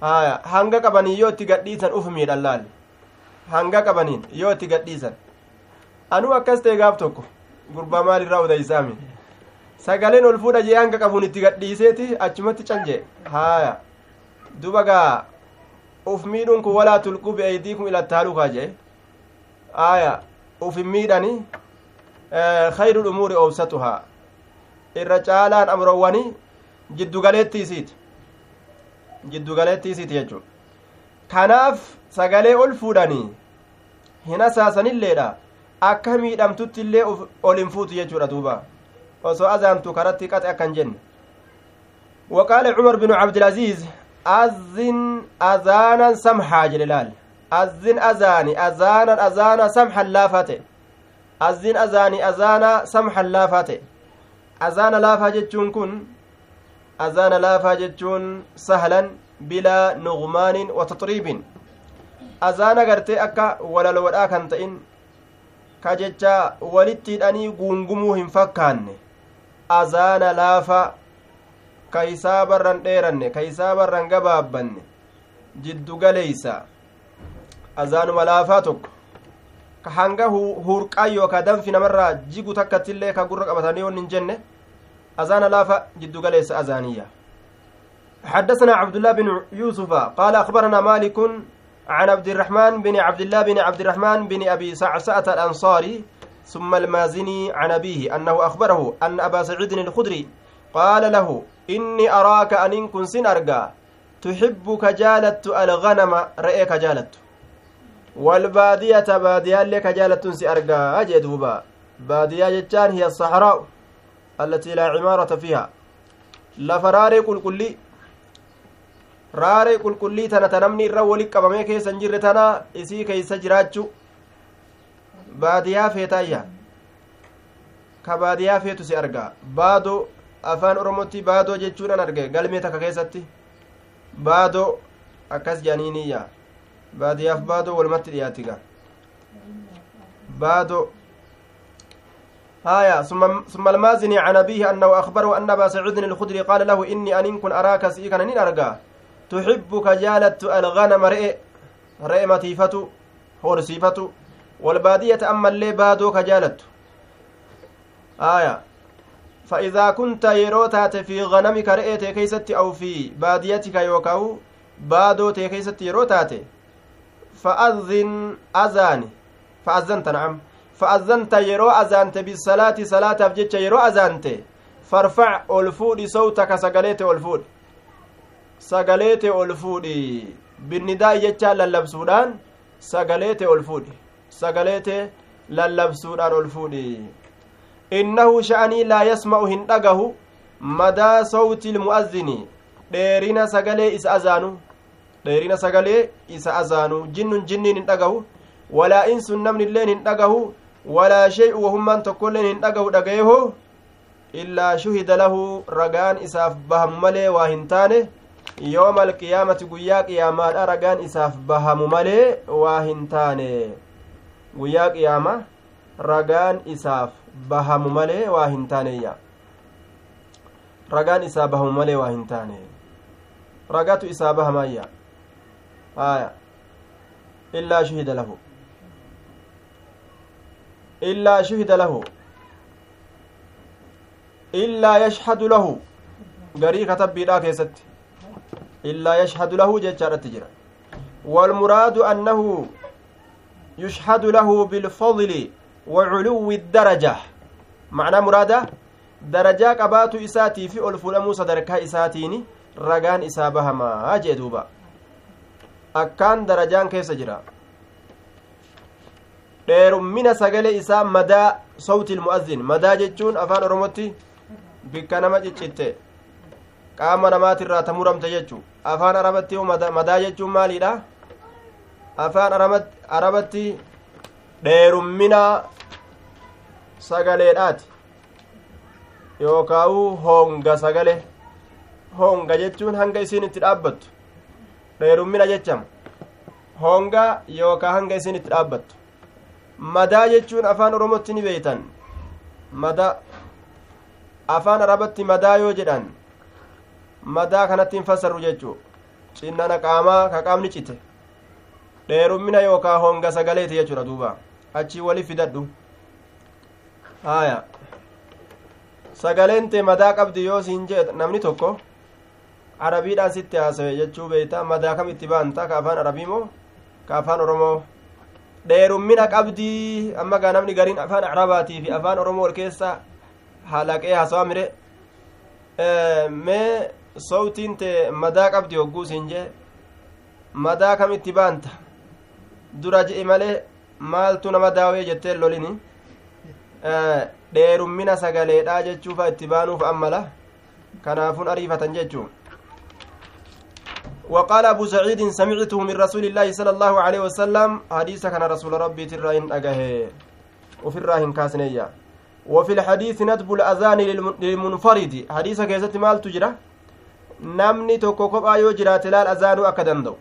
haya hanga qabanii yoo itti gadhiisan uf miidhan laal hanga qabaniin yoo itti gadhiisan. Anuu akkas ta'e gaaf tokko. Gurbaa maalirraa odeysaami sagaleen ol fuudha jee hanga qabuun itti gadhiiseeti achumatti cal jee. Haya duba gaa uf miidhuun kun walaa tulquu bi'eeydiikum ilattaalukaa jee aya ufin miidhani khayru lumuuri owsatuhaa irra caalaan amrowwani jiddugaleetti isiiti jiddugaleetti isiiti jechuun kanaaf sagalee ol fuudhanii hin asaasanilleedha akka miidhamtutti illee ol hin fuutu jechuudha duuba osoo azaantu karatti qaxe akkan jenne وقال عمر بن عبد أذن أذانا سمحا جلال أذن أذاني أذانا أذانا سمحا لافته أذن أذاني أذانا سمحا لافته أذانا لافا جتشون كن. أذانا لافا جتشون سهلا بلا نغمان وتطريب أذانا قرتي أكا ولا لو كان تئن كجتشا ولتي أني قنقمو هم فكان أذانا لافا كيسا بران ديرن كيسا بران قبابن جدو قليسا azaanuma laafaa tokko. Ka hanga hurqaa yookaa danfi namarraa jigu takkattillee ka gurra qabatanii won hin jenne. Azaana laafa jiddu galeessa azaaniyya. حدثنا عبد الله بن يوسف قال أخبرنا مالك عن عبد الرحمن بن عبد الله بن عبد الرحمن بن أبي سعسعة الأنصاري ثم المازني عن أبيه أنه أخبره أن أبا سعيد الخدري قال له إني أراك أن كن سن أرقى تحب كجالت الغنم رأيك جالت والبادية بادية لك جالت سي أرقى أجدوبا بادية جتان هي الصحراء التي لا عمارة فيها لفراري قل كلي raaree qulqullii tana ta namni irra wali qabamee keessa hin jirre tana isii keeysa jiraachu baadiyaa feetaayya ka baadiyaa feetu si argaa baadoo afaan oromotti baadoo jechuudhaan arge. Galmee takka keessatti baadoo akkas janiiniyya baadiyaaf baadoo walumatti dhiyaatiga baadoo. آية ثم ثم المازني عن أبيه أنه أخبره أن أبا سعود الخدري قال له إني أن كن أراك سيكا نين أرقى تحب كجالت الغنم رئ رئ متيفة هورسيفة والبادية أما اللي بادو كجالت آية فإذا كنت يروتات في غنمك رئيت كيست أو في باديتك يوكاو بادو تكيست يروتات فأذن أذاني. فأذنت نعم. فأذنت يرو أذانت بالصلاة صلاة أفجتش يرو أذانت. فارفع ألفود صوتك سقليت ألفود سقليت ألفود بالنداء جتشا للبسودان سقليت ألفود سقليت للبسودان ألفود innahu sha'anii laa yasma'u hin dhagahu madaa sawti ilmu'azzini dheerina sagalee isa azaanu dheerina sagalee isa azaanu jinnun jinniin hin dhagahu walaa insun namni illeen hin dhagahu walaa shay'u wahummaan tokkoilleen hin dhagahu dhagayeho illaa shuhida lahu ragaan isaaf bahamu malee waa hin taane yooma alqiyaamati guyyaa qiyaamaadha ragaan isaaf bahamu malee waa hin taane guyyaa qiyaama ragaan isaaf bahamu malee waa hin taaneeyya ragaan isaa bahamu malee waa hin taane ragatu isaa bahamayya aya illaa shuhida lahu illaa shuhida lahu illaa yashhadu lahu garii katabbiidhaa keessatti illaa yashhadu lahu jechaadhatti jira والمراد أنه يشهد له بالفضل وعلو الدرجة معنى مرادة درجة قبات إساتي في ألفلمو صدركا إساتيني رقان إسابها ما أجدوبا أكان درجان كيس جرا dheerummina sagalee isaa madaa sawti ilmu'azzin madaa jechuun afaan oromootti bikka nama ciccitte qaama namaatirraa ta muramte jechuu afaan arabatti madaa jechuun maaliidha afaan arabatti dheerummina sagaleedhaati yookaawu honga sagale honga jechuun hanga isiin itti dhaabbattu dheerummina jechama honga yookaa hanga isiin itti dhaabbattu madaa jechuun afaan oromotti ni beeytan madaa afaan arabatti madaa yoo jedhan madaa kanatti hin fassarru jechuu cinnana qaamaa ka qaamni cite dheerummina yookaa honga sagaleeti jechuudha duuba achii wali fidadhu haya sagaleen tee madaa qabdi yoo siin jee namni tokko arabiidhaan sitti haasawe jechuu beeyta madaa kam itti baanta ka afaan arabii moo ka afaan oromoo dheerummina qabdii amma gaa namni gariin afaan arabaatii fi afaan oromoo ol keessa halaqee hasawa mire mee sowtiin tee madaa qabdi hogguu siin jee madaa kam itti baanta dura je'e malee maaltu nama daawee jettee lolini dheerummina sagaleedha jechuufa itti baanuuf ammala kanaafuun ariifatan jechuun وقال أبو سعيد سمعته من رسول الله صلى الله عليه وسلم حديث كان رسول ربي تراهن أجاه وفي الراهن كاسنية وفي الحديث ندب الأذان للمنفرد حديث كيست مال تجرى namni tokko kophaa yoo jiraate laal azaanuu akka danda'u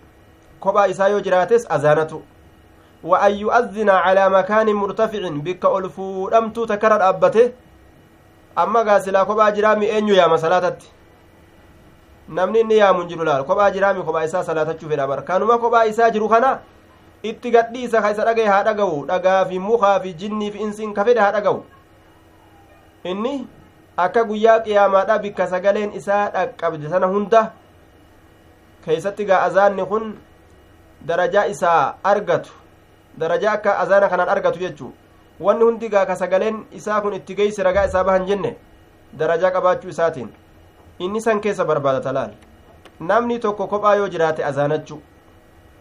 kophaa isaa yoo jiraates yu'azzina calaa makaanin murtaficin bikka ol fuudhamtuu takkara dhaabbate amma gaa silaa kophaa jiraami eenyu yaama salaatatti namni inni yaamu hin jiru laal kophaa jiraami kophaa isaa salaatachuu fedha bar kanuma kophaa isaa jiru kana itti gadhiisa ka isa dhagaye haa dhaga'u dhagaa fi mukaa fi jinnii fi insiin ka fedhe haa dhaga'u inni akka guyyaa qiyaamaadha bikka sagaleen isaa dhaqqabde sana hunda keeysatti gaa azaanni kun darajaa isaa argatu darajaa akka azaana kanaan argatu jechuu. Wanni hundi gaa ka sagaleen isaa kun itti geeyse ragaa isaa bahan jenne darajaa qabaachuu isaatiin. Inni san keessa barbaadata laal? Namni tokko kophaa yoo jiraate azaanachuu.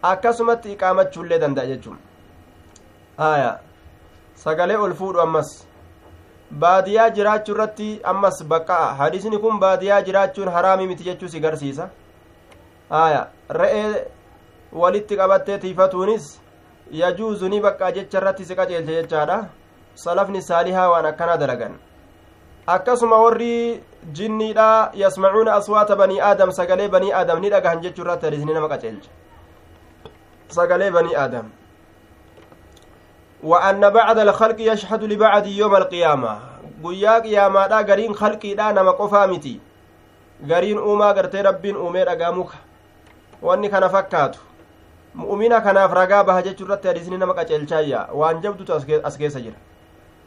Akkasumatti iqaamachuullee danda'a jechuun haya sagalee ol fuudhu ammas. Baadiyaa jiraachuu irratti ammas baqqa'a. Hadisni kun baadiyaa jiraachuun haraamii miti jechuu si garsiisa? Haya re'ee walitti qabattee tiifatuunis yajuuzu ni baqqaa jecha irratti si qaceelche jechaadha salafni saalihaa waan akkanaa dalagan akkasuma warri jinniidha yasmacuuna aswaata banii aadam sagalee banii aadam ni dhagahan jechuu irratti hadisni nama qaceelche sagalee banii aadam وأن بعد الخلق يشهد لبعد يوم القيامة guyyaa qiyaamaadha gariin khalqiidha nama qofaa miti gariin uumaa gartee rabbiin uumee dhagaa muka wanni kana fakkaatu mu'umina kanaaf ragaa baha jechuu irratti hadisni nama qaceelchaayya waan jabdutu as keessa jira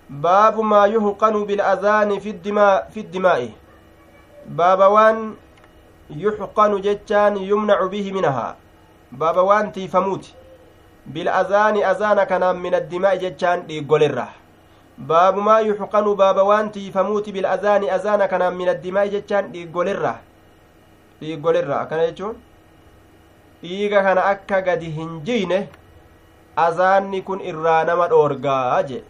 baabu maa yuhqanu bil'azaani fi dimaa'i baaba waan yuxqanu jechaan yumnacu bihi minahaa baaba waan tiifamuuti bil'azaani azaana kanaan min addimaa'i jechaan dhiiggolerra baabu maa yuxqanu baaba waan tiifamuuti bil'azaani azaana kanaan min addimaa'i jechaan dhiiggolerra dhiiggolerra akkana jechuun dhiiga kana akka gadi hin jiyne azaanni kun irraa nama dhoorgaa je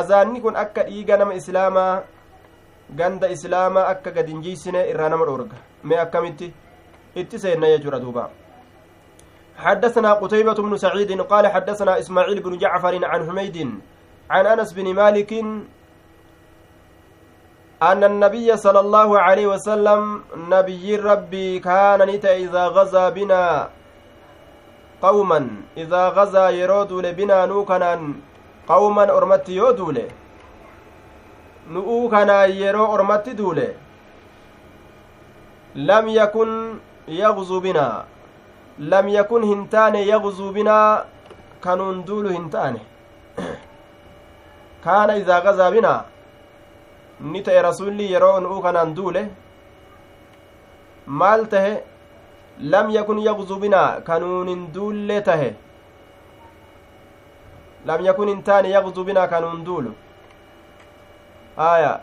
azaanni kun akka dhiiga nama islaamaa ganda islaamaa akka gadi hin jiysine irraa nama dhoorga mee akkamitti itti seenna jechuudha duuba حدثنا قتيبة بن سعيد قال حدثنا إسماعيل بن جعفر عن حميد عن أنس بن مالك أن النبي صلى الله عليه وسلم نبي ربي كان نتا إذا غزا بنا قوما إذا غزا يرودول بنا نوكنا قوما أرمت يودول نؤوكنا يرو أرمت دول لم يكن يغزو بنا. لم يكن هنتان يغزو بنا كانون دول هنتان. كان إذا غزا بنا. Ni ta'e rasulli yeroo nu'uu kanaan duule maal tahe lam yakun yaqzu binaa kanuun hin duullee tahe lam yakun hin taane yaqzu binaa kanuun duulu aya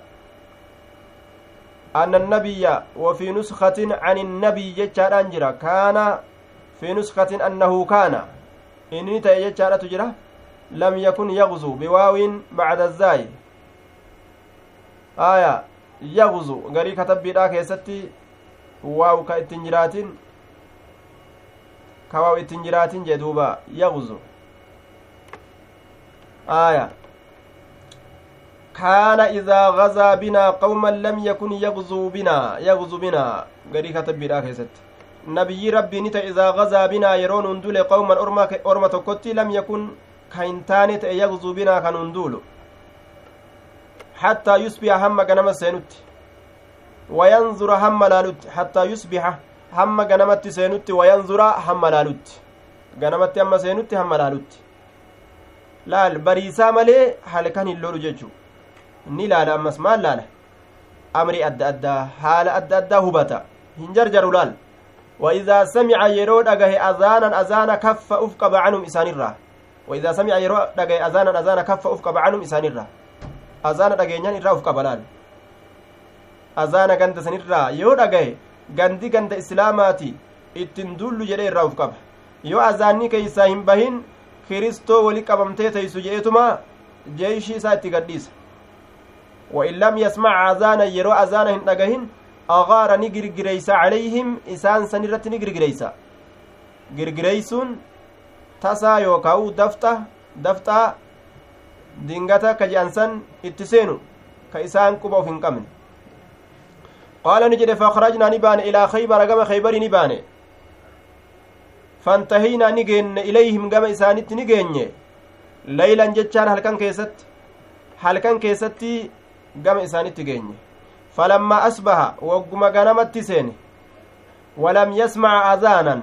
أن النبي وفي نسخة عن النبي جتشار أنجرا كان في نسخة أنه كان إني تأي تجرى لم يكن يغزو بواو بعد الزاي aya yagzu garii katabbiidhaa keessatti waaw ka ittin jiraatin ka waaw ittin jiraatin jee duuba yagzu aya kaana idaa gazaa binaa qawman lam yakun yagzuu binaa yagzu binaa garii katabbiidhaa keessatti nabiyyi rabbii ni ta'e idaa gazaa binaa yeroo nun dule qawman orma tokkotti lam yakun ka hin taane ta'e yagzuu binaa kan duulu حتى يصبح هم غنم سينوت. وينظر هم لالوت. حتى يصبح هم غنمت سينوت. وينظر هم لالوت. غنمت هم سينوت هم لالوت. laal bariisaa malee halkan hin lolu jechuu ni laala ammas maal laala amri adda addaa haala adda addaa hubata hin jarjaru laal وإذا سمع يرو دغه أذانا أذانا كف أفقب عنهم إسانيرا وإذا سمع يرو دغه أذانا أذانا كف أفقب عنهم إسانيرا azaana dhageenyaan irraa uf qaba laal azaana ganda sanirraa yoo dhagaye gandi ganda islaamaati ittin dullu jedhee irraa uf qaba yoo azaanni keeysaa hin bahin kiristoo wali qabamtee teeysu je'etuma jeeyshii isaa itti gadhiisa وإن لم يسمع أذانا يرو أذانا هن دغهن أغار نجرجريسا عليهم إسان سنرت نجرجريسا جرجريسون تسا يوكاو دفتا دفتا dingata ka je'ansan itti seenu ka isaan quba uf hin qabne qaala ni jedhe faakhrajnaa ni baane ilaa kaybara gama kaybari ni baane fantahiynaa ni geenne ilayhim gama isaanitti ni geenye laylan jechaan halkan keessatti halkan keessatti gama isaanitti geenye falammaa asbaha wagguma ganamatti seene walam yasmaca azaanan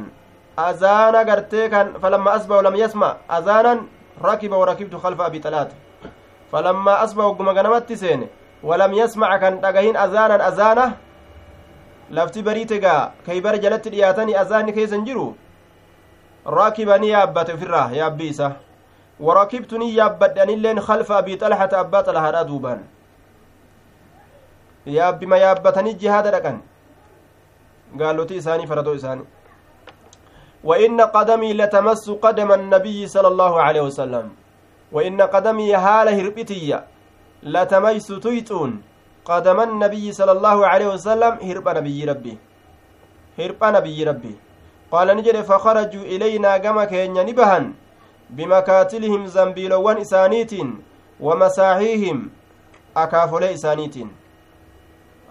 azaana gartee kan falammaa asbaha walam yasma azaanan rakiba warakibtu khalfa abi xalaata falammaa asbaha wagguma ganamatti seene walam yasmaca kan dhagahin azaanan azaana lafti bariite gaa kaybara jalatti dhiyaatanii azaanni keessan jiru rakiba ni yaabbate ofirraa yaabbii isa warakibtu ni yaabbadhe anilleen khalfa abii xalhata abbaa xalahaadha duubaan yaabbima yaabbatanii jihaada dhaqan gaalotii isaanii faradoo isaanii وإن قدمي لتمس قدم النبي صلى الله عليه وسلم. وإن قدمي هال هربتي لتميس تيتون. قدم النبي صلى الله عليه وسلم هرب نبي ربي. هرب نبي ربي. قال نجد فخرجوا إلينا كما كين نبهن بمكاتلهم زنبيلوان إسانيت ومساحيهم أكافولي إسانيت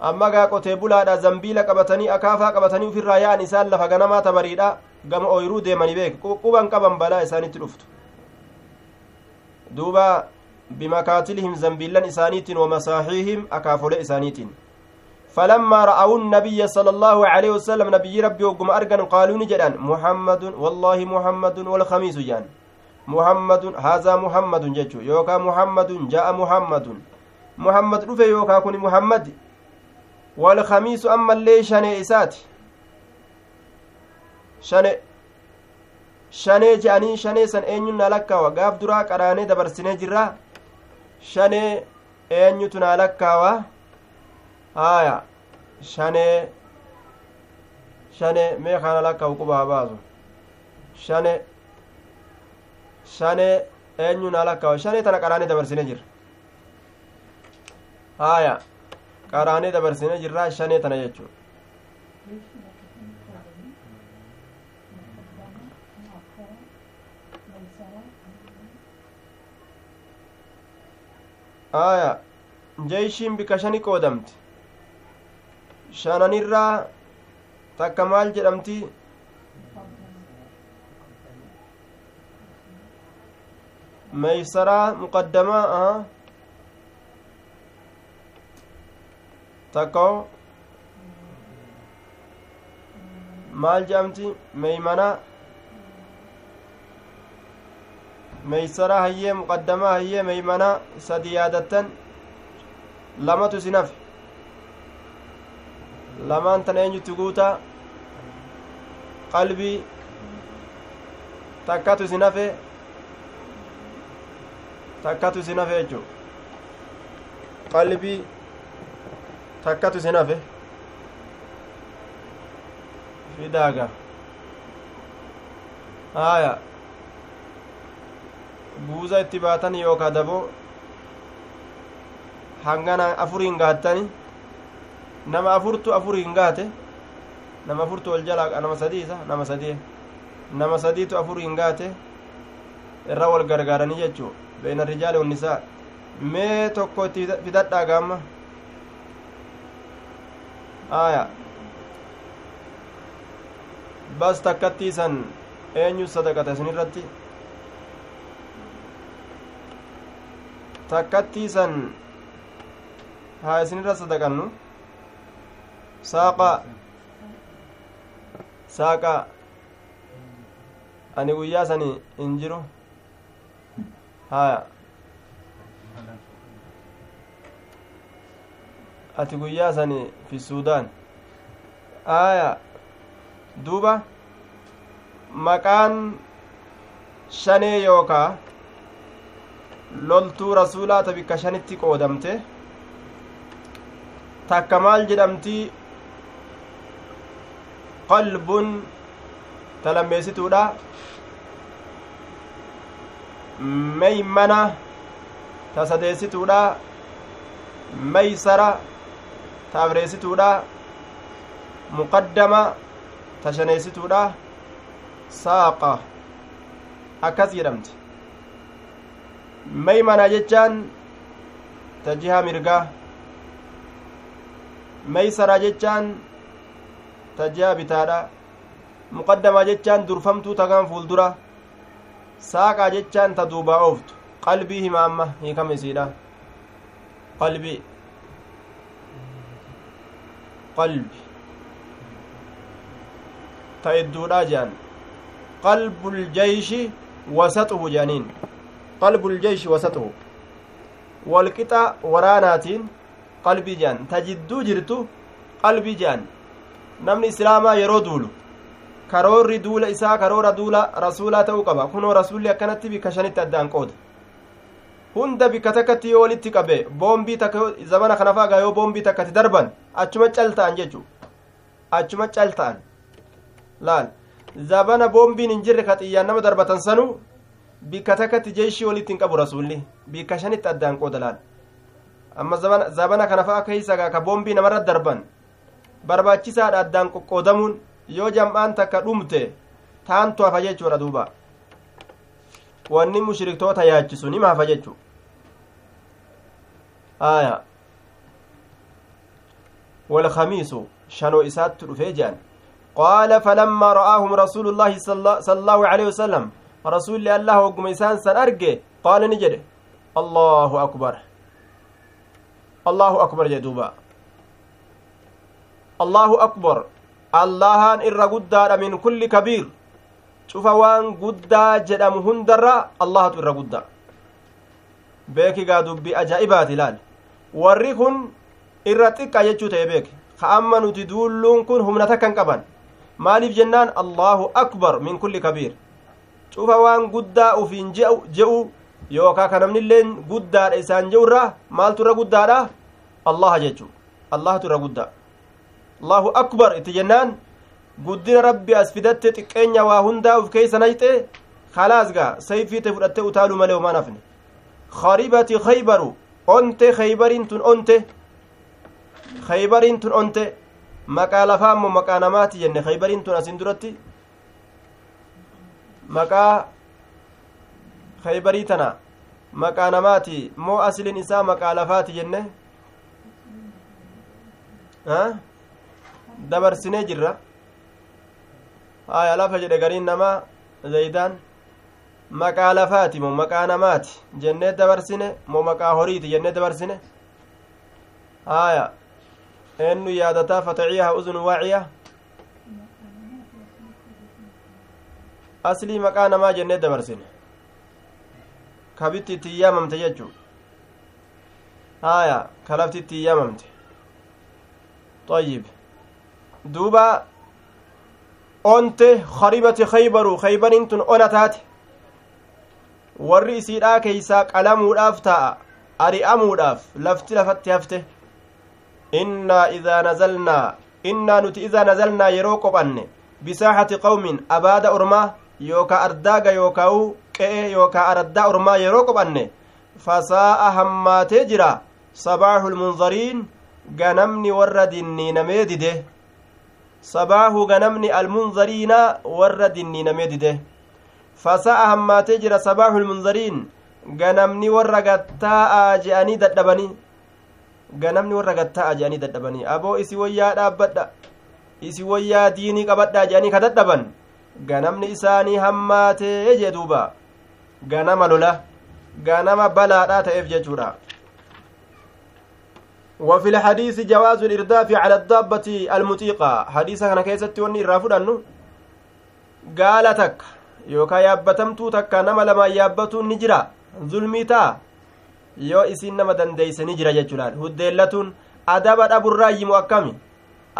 gaa qotee bulaadha zambiila qabatanii akaafaa qabatanii ufirraa yaa'an isaan lafa ganamaa tabariidha gama ooyruu deemanii beek quban qaban balaa isaanitti dhuftu. Duuba bimakaatilihim zambiilan isaaniitiin wamasaaxiihim akaafolee isaaniitiin. فلما رأوا النبي صلى الله عليه وسلم نبي ربي وقم أرقن قالوا نجدان محمد والله محمد والخميس جان محمد هذا محمد ججو يوكا محمد جاء محمد محمد رفي يوكا كن محمد والخميس أما اللي إساتي shane shanee je'anii shanee san eenyun na lakkaawa gaaf duraa qaraanee dabarsinee jirra shanee eenyutu naa lakkaawa haaya shanee shanee mee kana lakkaawu qubaa baasu shane shanee eenyu naa lakkaawa shanee tana qaraanee dabarsinee jirra haaya qaraanee dabarsinee jirra shanee tana jechuudha aya jeeshiin bika shani qoodamti shananirraa takka maal jedhamti meeysaraa muqaddamaa aha takka maal jedhamti meeymanaa meeymanaa sadi yaadattan lamatu isin hafe lamaan tan eenyutti guutaa qalbii takkatu isin hafe takkatu isin hafe jechuu qalbii takkatu isin hafe fidaaga haya buuza itti baatan yookaa daboo hangana afuriin gaattani nama afurtu afuriin gaate nama afurtu wal jalaa nama sadiisa nama sadii nama sadiitu afuriin gaate irra wal gargaaranii jechuu beena rijaali wannisaa mee tokko itti fidadhaa gaamma aya bas takkattiisan eenyu sadaqata isin irratti takkattiisan haa isinirra sadaqannu saaqa saaqa ani guyyaa sani hin jiru haya ati guyyaa sani fi suudaan aya duuba maqaan shanee yookaa loltuu rasuulaa ta bikka shanitti qoodamte takka maal jedhamti qalbun ta lammeessituudha meeymana ta sadeessituudha meeysara ta afreessituudha muqaddama ta shaneessituudha saaqa akkas jedhamti meeymana jechaan ta jiha mirgaa meeysaraa jechaan ta jiha bitaadha muqaddamaa jechaan durfamtuu tagaan fuuldura saaqaa jechaan ta duubaa ooftu qalbii hima amma hiikama isiidha qalbii qalbi ta idduudha jean qalbuljeyshi wasaxuhu jeaniin qalbuljeyshi wasaxuhu walqixa waraanaatiin qalbii jean ta jidduu jirtu qalbii jean namni islaamaa yeroo duulu karoorri duula isaa karoora duula rasuulaa ta'uu qaba kunoo rasuulli akkanatti bikka shanitti addaan qooda hunda bikka takkatti yoo walitti qabe boombii takka zamana kana faagaa yoo boombii takkatti darban achuma cal ta'an jechuu achuma cal ta'an laal zabana boombiin hin jirre ka xiyyaan nama darbatan sanu bikka takkatti jeeshii walitti hin qabu rasuulli bikka shanitti addaan qooda amma zabana kana fa'a keeysagaa ka boombii namarra darban barbaachisaadha addaan qoqqoodamuun yoo jam'aan takka dhumte taantu hafa jechuudha duuba wanni mushriktoota yaachisu nima hafa jechu aya walkamiisu shanoo isaatti dhufee jean qaala falammaa ra'aahum rasuulu llaahi sala allaahu aleyhi wasalam rasulli allah hogguma isaan san arge qaala ni jedhe allahu akbar allahu akbar jee duuba allahu akbar allahaan irra guddaadha min kulli kabiir cufa waan guddaa jedhamu hundarra allahatu irra guddaa beekigaa dubbi ajaa'ibaati ilaal warri kun irra xiqqa jechuu ta'e beek ka amma nuti duulluun kun humna takkan qaban maaliif jennaan allahu akbar min kulli kabiir cufa waan guddaa ufiin je'u yookaa ka namnilleen guddaadha isaan je'u irra maaltu irra guddaadha allaha jechu allahatu irra guddaa allahu akbar itti jennaan guddina rabbi as fidatte xiqqeenya waa hundaa uf keeysa nayxe khalaas gaa sayfiite fudhatte utaaluu malee homaan hafne kharibati khaybaru onte khaybariin tun onte khaybariin tun onte maqaa lafaa ammoo maqaa namaati jenne khaybariin tun asin duratti maqaa khaybarii tana maqaa namaati moo aslin isaa maqaa lafaati jenne dabarsinee jirra haya lafa jedhe gariin namaa zaydaan maqaa lafaati moo maqaa namaati jennee dabarsine moo maqaa horiiti jennee dabarsine haya eennu yaadataa fataciyaha uzun waaciya aslii maqaa namaa jennee dabarsine kabitti itti yaamamte jechuu haya kalafti itti yaamamte طيب duuba onte karibati khaybaru khaybarin tun ona taate warri isiidhaa keeysaa qalamuudhaaf taa'a ari'amuudhaaf lafti lafatti hafte innaa idaa nazalnaa innaa nuti idaa nazalnaa yeroo qophanne bisaaxati qawmin abaada ormaa yookaa ardaaga yookaa'u qe'e yookaa araddaa ormaa yeroo qophanne fasaa'a hammaatee jira sabaaxu lmunzariin ganamni warra dinniinamee dide sabaahu ganamni almunzariina warra dinniinamee dide fasa'a hammaatee jira sabaahu lmunzariin ganamni warra gattaa'aa je'anii dadhabanii ganamni warra gattaa'aa je'anii dadhabanii aboo isi wayyaa dhaabbadha isi wayyaa diinii qabadhaa je'anii ka dadhaban ganamni isaanii hammaatee jee duuba ganama lola ganama balaadhaa ta'eef jechuudha وفي الحديث جواز الإرداف على الدابة المطيقة حديث كان كيست وني الرافد أنه قال تك يوكا يابتمتو تك نما لما يابتو نجرا ظلمي تا yoo isin nama dandeeysani jira jechuudhaan huddeellatuun adaba dhaburraa yimu akkami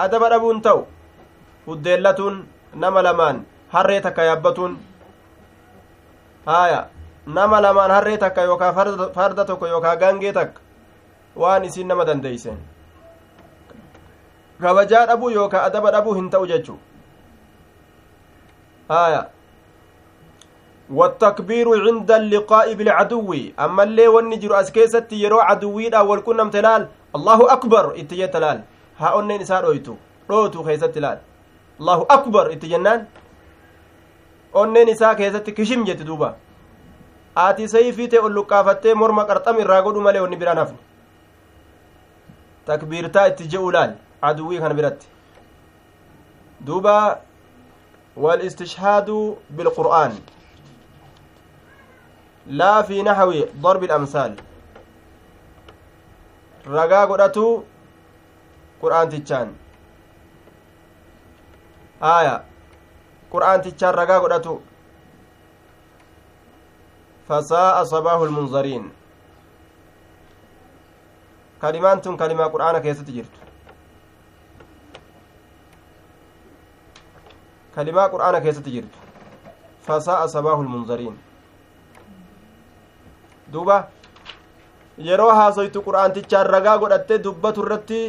adaba dhabuun ta'u huddeellatuun nama lamaan harree takka yaabbatuun haya nama lamaan harree takka yookaa farda tokko yookaa gangee takka waan isin nama dandeeysen kabajaa dhabuu yookaa adaba dhabuu hin ta'u jechuu haya والتكبير عند اللقاء بالعدو أما اللي ونجر أسكيست يرو عدوي دا والكنم تلال الله أكبر اتجاه تلال ها أنين إسان رويتو روتو خيست تلال الله أكبر اتجنان أنين إسا كيست كشم جت دوبا آتي سيفيتي أولوكافتي مرمى قرطم الراغدو ملي وني برانفن takbiirtaa itti je'u laal aduwwii kana biratti duuba والistishhaadu bilqur'aan laa fi naxwi darbi ilamsaal ragaa godhatu qur'aantichaan aya qur'aantichaan ragaa godhatu fasaa'a sabaahu lmunzariin kalimaan tun kalimaa qur'aana keessatti jirtu kalimaa qur'aana keessatti jirtu fasaa'a sabaahu lmunzariin duuba yeroo haasoytu qur'aantichaan ragaa godhattee dubbatu irratti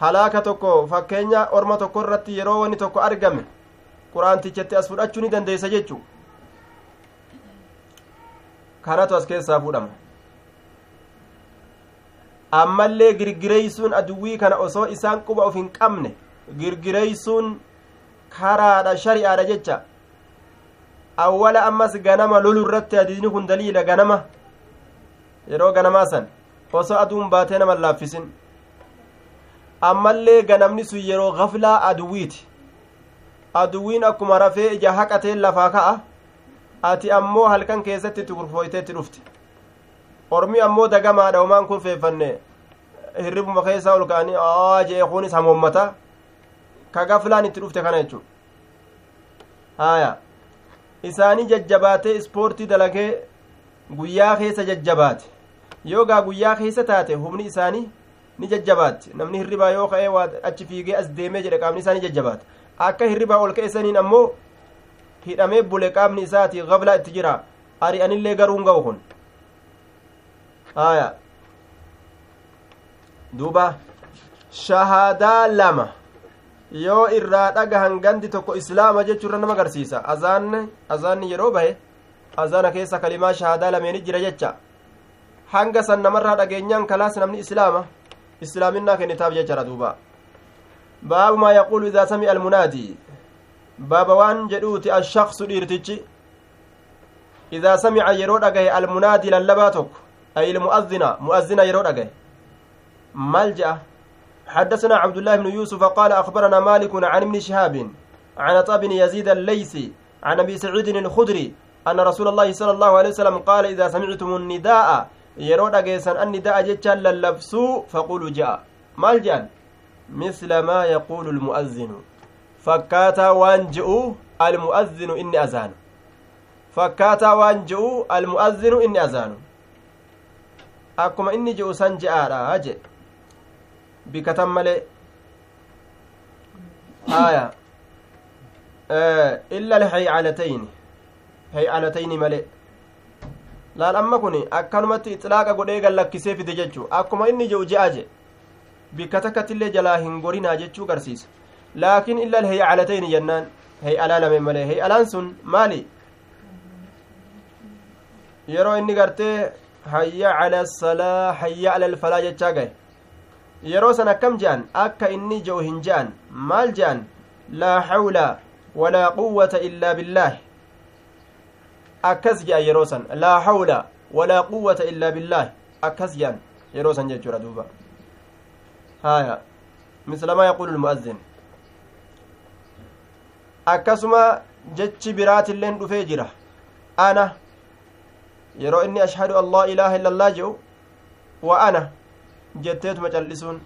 halaaka tokko fakkeenya orma tokko irratti yeroo wani tokko argame qur'aantichatti as fudhachuu ni dandeeysa jechuu? Kanatu as keessaa fudhama. Ammallee girgireeysuun aduwwii kana osoo isaan quba of hin qabne girgireeysuun karaadha shari'aadha jecha. Awwala ammas ganama lolu irratti hadiisni kun daliila ganama? Yeroo ganamaa san osoo aduun baatee nama laaffisin ammallee ganamni sun yeroo gaflaa aduwwiiti aduwwiin akkuma rafee ija haqateen lafaa ka'a ati ammoo halkan keessatti itti kurfooyteetti dhufte ormi ammoo dagamaadha homaan kun feeffanne hirribuma keessaa ol ka'anii aa jee kunis hamoommata ka gaflaan itti dhufte kana jechuudha haya isaanii jajjabaatee ispoortii dalagee guyyaa keessa jajjabaate yoo gaa guyyaa keessa taate humni isaanii ni jajjabaatti namni hirribaa yoo ka'ee waa achi fiigee as deemee jedhe qaamni isaa ni jajjabaata akka hirribaa ol ka'eessaniin ammoo hidhamee bule qaamni isaati gablaa itti jira ari'anillee garuu hin ga'u kun haya duuba shahaadaa lama yoo irraa dhagahan gandi tokko islaama jechuurra nama agarsiisa azaanni azaanni yeroo bahe azaana keessa kalimaa shahaadaa lameeni jira jecha hanga san namarraa dhageenyaan kalaas namni islaama duuba baabu maa yaquulu idaa sami'a almunaadii baaba waan jedhuuti ashaksu dhiirtichi idaa samica yeroo dhagahe almunaadii lallabaa tokko ay ilmu'azzina mu'azzina yeroo dhagahe maal je'a حدثنا عبد الله بن يوسف قال أخبرنا مالك عن ابن شهاب عن عطاء بن يزيد الليثي عن أبي سعيد الخدري أن رسول الله صلى الله عليه وسلم قال إذا سمعتم النداء yeroo dhageessan anni da'a jechaan lallabsuu faqulu ja'a maal je'an misla maa yaquulu lmu'azzinu fakkaataa waan je'u almu'azzinu inni azaanu fakkaataa waan je'u almu'azzinu inni azaanu akkuma inni je'u san je'aadha je bikatan malee aya illa alhaycalatayni haycalatayni malee laal amma kun akkanumatti ixilaaqa godhee gallakkisee fide jechuu akkuma inni je'u je'a je bikka takkattillee jalaa hin gorinaa jechuu garsiisa laakiin illa alheycalatayni jennaan hey'alaa lameen malee hey'alaan sun maali yeroo inni gartee hayya cala salaa hayya cala alfalaa jechaa gahe yeroo san akkam je'an akka inni je'u hin je'an maal je'an laa xawla walaa quwwata illaa billaahi akkas je'a yeroo san laa hawla walaa quwwata illaa billaahi akkas je'an yeroo san jechuudha duuba haya misla maa yaquulu lmu'azzin akkasuma jechi biraatilleen dhufee jira ana yeroo inni ashhadu an laa ilaaha illa allah jedhu wa ana jetteetuma cal'isuun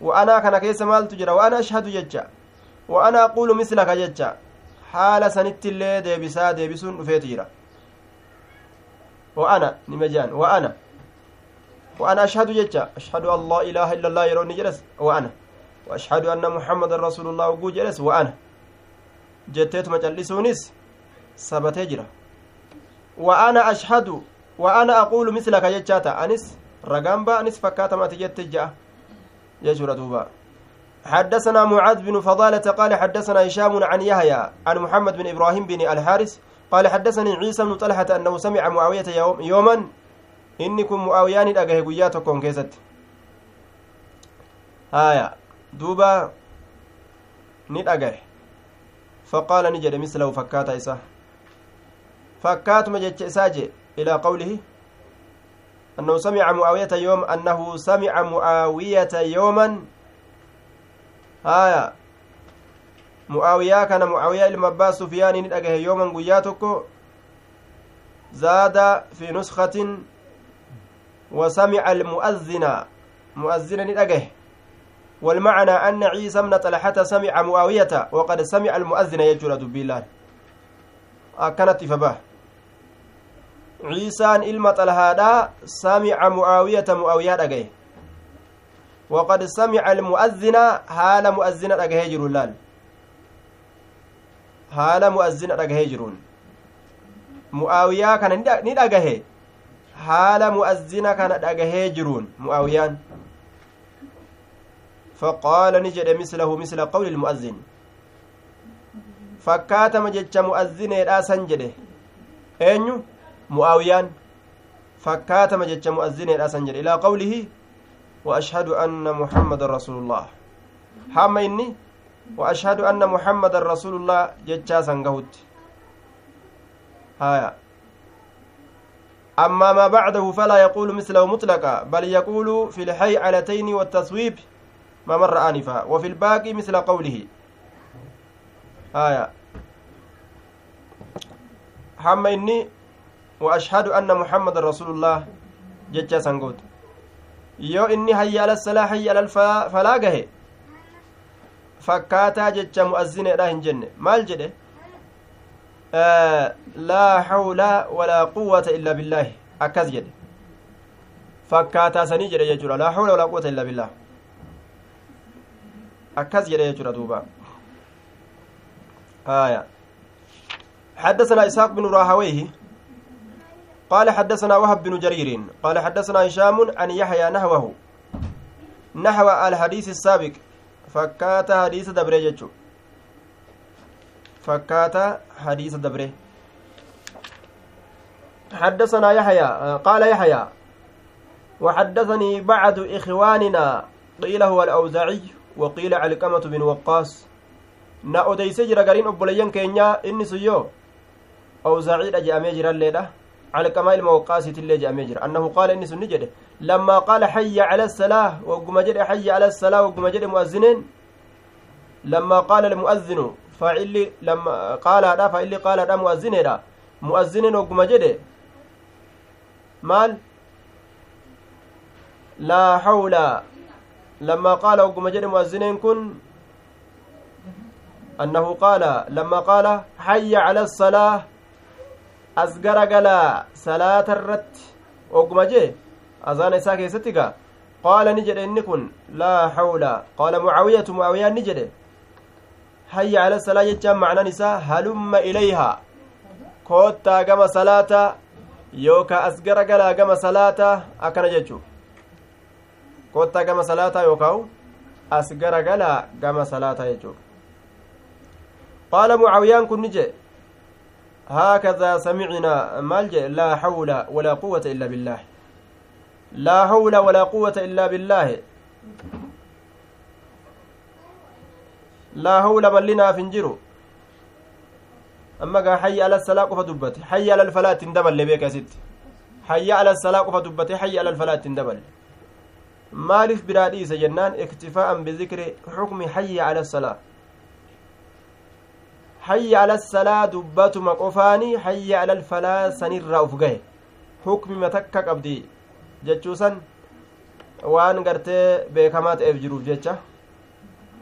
wa anaa kana keessa maaltu jira wa ana ashhadu jecha wa ana aquulu mislaka jecha haala sanittillee deebisaa deebisuun dhufeeti jira wa ana nima jean wa ana wa ana ashhadu jecha ashhadu an laa ilaaha illa allah yeroo inni jedhes wa ana wa ashhadu anna muhammadan rasuulullah hogguu jedhes wa ana jetteetuma cal'isuunis sabatee jira wa ana ashhadu wa ana aquulu mislaka jechaata anis ragaan baa anis fakkaatamati jette ja'a jechuudha duuba حدثنا معاذ بن فضالة قال حدثنا هشام عن يحيى عن محمد بن إبراهيم بن الحارث قال حدثني عيسى بن طلحة أنه سمع معاوية يوم يوما إنكم معاويان أجه قياتكم كيست. هايا دوبا نيت أجه. فقال نجد مثله فكات إسا. فكات مجد إساجي إلى قوله أنه سمع معاوية يوم أنه سمع معاوية يوما haya mu'aawiyaa kana mu'aawiyaa ilma abbaa sufiyaanii ni dhagahe yooman guyyaa tokko. Zaada fi nuskatin وسمع المؤذن مؤذن ندقه والمعنى أن عيسى بن طلحة سمع معاوية وقد سمع المؤذن يجول دبي الله أكنت فباه عيسى إلما طلحة سمع معاوية معاوية دقه وقد سمع المؤذن حال مؤذن اللال haala mu'azzina dhagahee jiruun mu'aawiyaa kana ni dhagahe haala mu'azzina kana dhagahee jiruun mu'aawiyaan فقال نجد مثله مثل قول المؤذن fakkaatama jecha mu'azzineedha san jedhe eenyu mu'aawiyaan fakkaatama jecha mu'azzineedha san jedhe ilaa qawlihi وأشهد أن محمد رسول الله. حما إني وأشهد أن محمد رسول الله جتشا سنقهت هايا. أما ما بعده فلا يقول مثله مطلقا بل يقول في الحي علتين والتصويب ما مر آنفا وفي الباقي مثل قوله. آية حما إني وأشهد أن محمد رسول الله جتشا سنقهت yoo inni hayya ala salaa hayya ala falaa gahe fakkaataa jecha mu'azzineedha hin jenne maal jedhe laa hawla walaa quwwata illaa billaahi akkas jedhe fakkaataa sanii jedhe jechuudha laa hawla walaa quwwata illaa billaah akkas jedhe jechuudha duuba آية حدثنا إسحاق بن راهويه قال حدثنا وهب بن جرير. قال حدثنا هشام عن يحيى نحوه. نحو الحديث السابق. فكات حديث دبره جچو فكات حديث دبره. حدثنا يحيى قال يحيى وحدثني بعض إخواننا قيل هو الأوزاعي وقيل علقمة بن وقاص. na odeyse jira gariin obboleeyyan keenya inni sun yoo awzaaciidha je'amee jiralleedha علقما ilma waqaasiitillee jedhamee jira annahu qaala inni sun ni jedhe lammaa qaala hayya cala assalaa wagguma jedhe hayya cala assalaa wagguma jedhe mu'azzineen lammaa qaala almu'azzinu faa'illi qaalaadha faa'illi qaalaadha mu'azzineedha mu'azzineen wagguma jedhe maal laa hawla lammaa qaala wagguma jedhe mu'azzineen kun annahu qaala lammaa qaala hayya cala assalaa as garagalaa salaata irratti ogguma jee azaana isaa keessatti gaa qaala ni jedhe inni kun laa hawla qaala mucaawiyatu mucaawiyaan ni jedhe hayya ala salaa jechaan macnaan isaa halumma ilayhaa koottaa gama salaata yookaa as garagalaa gama salaata akkana jechuu koottaa gama salaataa yookaa'u as garagalaa gama salaataa jechuu qaala mucaawiyaan kun ni jedhe هكذا سمعنا مالج لا حول ولا قوة إلا بالله. لا حول ولا قوة إلا بالله. لا حول ملنا فنجرو أما قال حي على الصلاة قفة دبت حي على الفلاة تندبل لبيك يا ست. حي على الصلاة قفة دبت حي على الفلاة تندبل مالف براديس جنان اكتفاء بذكر حكم حي على الصلاة hayya ala salaa dubbatuma qofaanii hayya ala alfalaa sanirraa uf gahe hukmima takka qabdi jechuusan waan gartee beekamaa ta'eef jiruuf jecha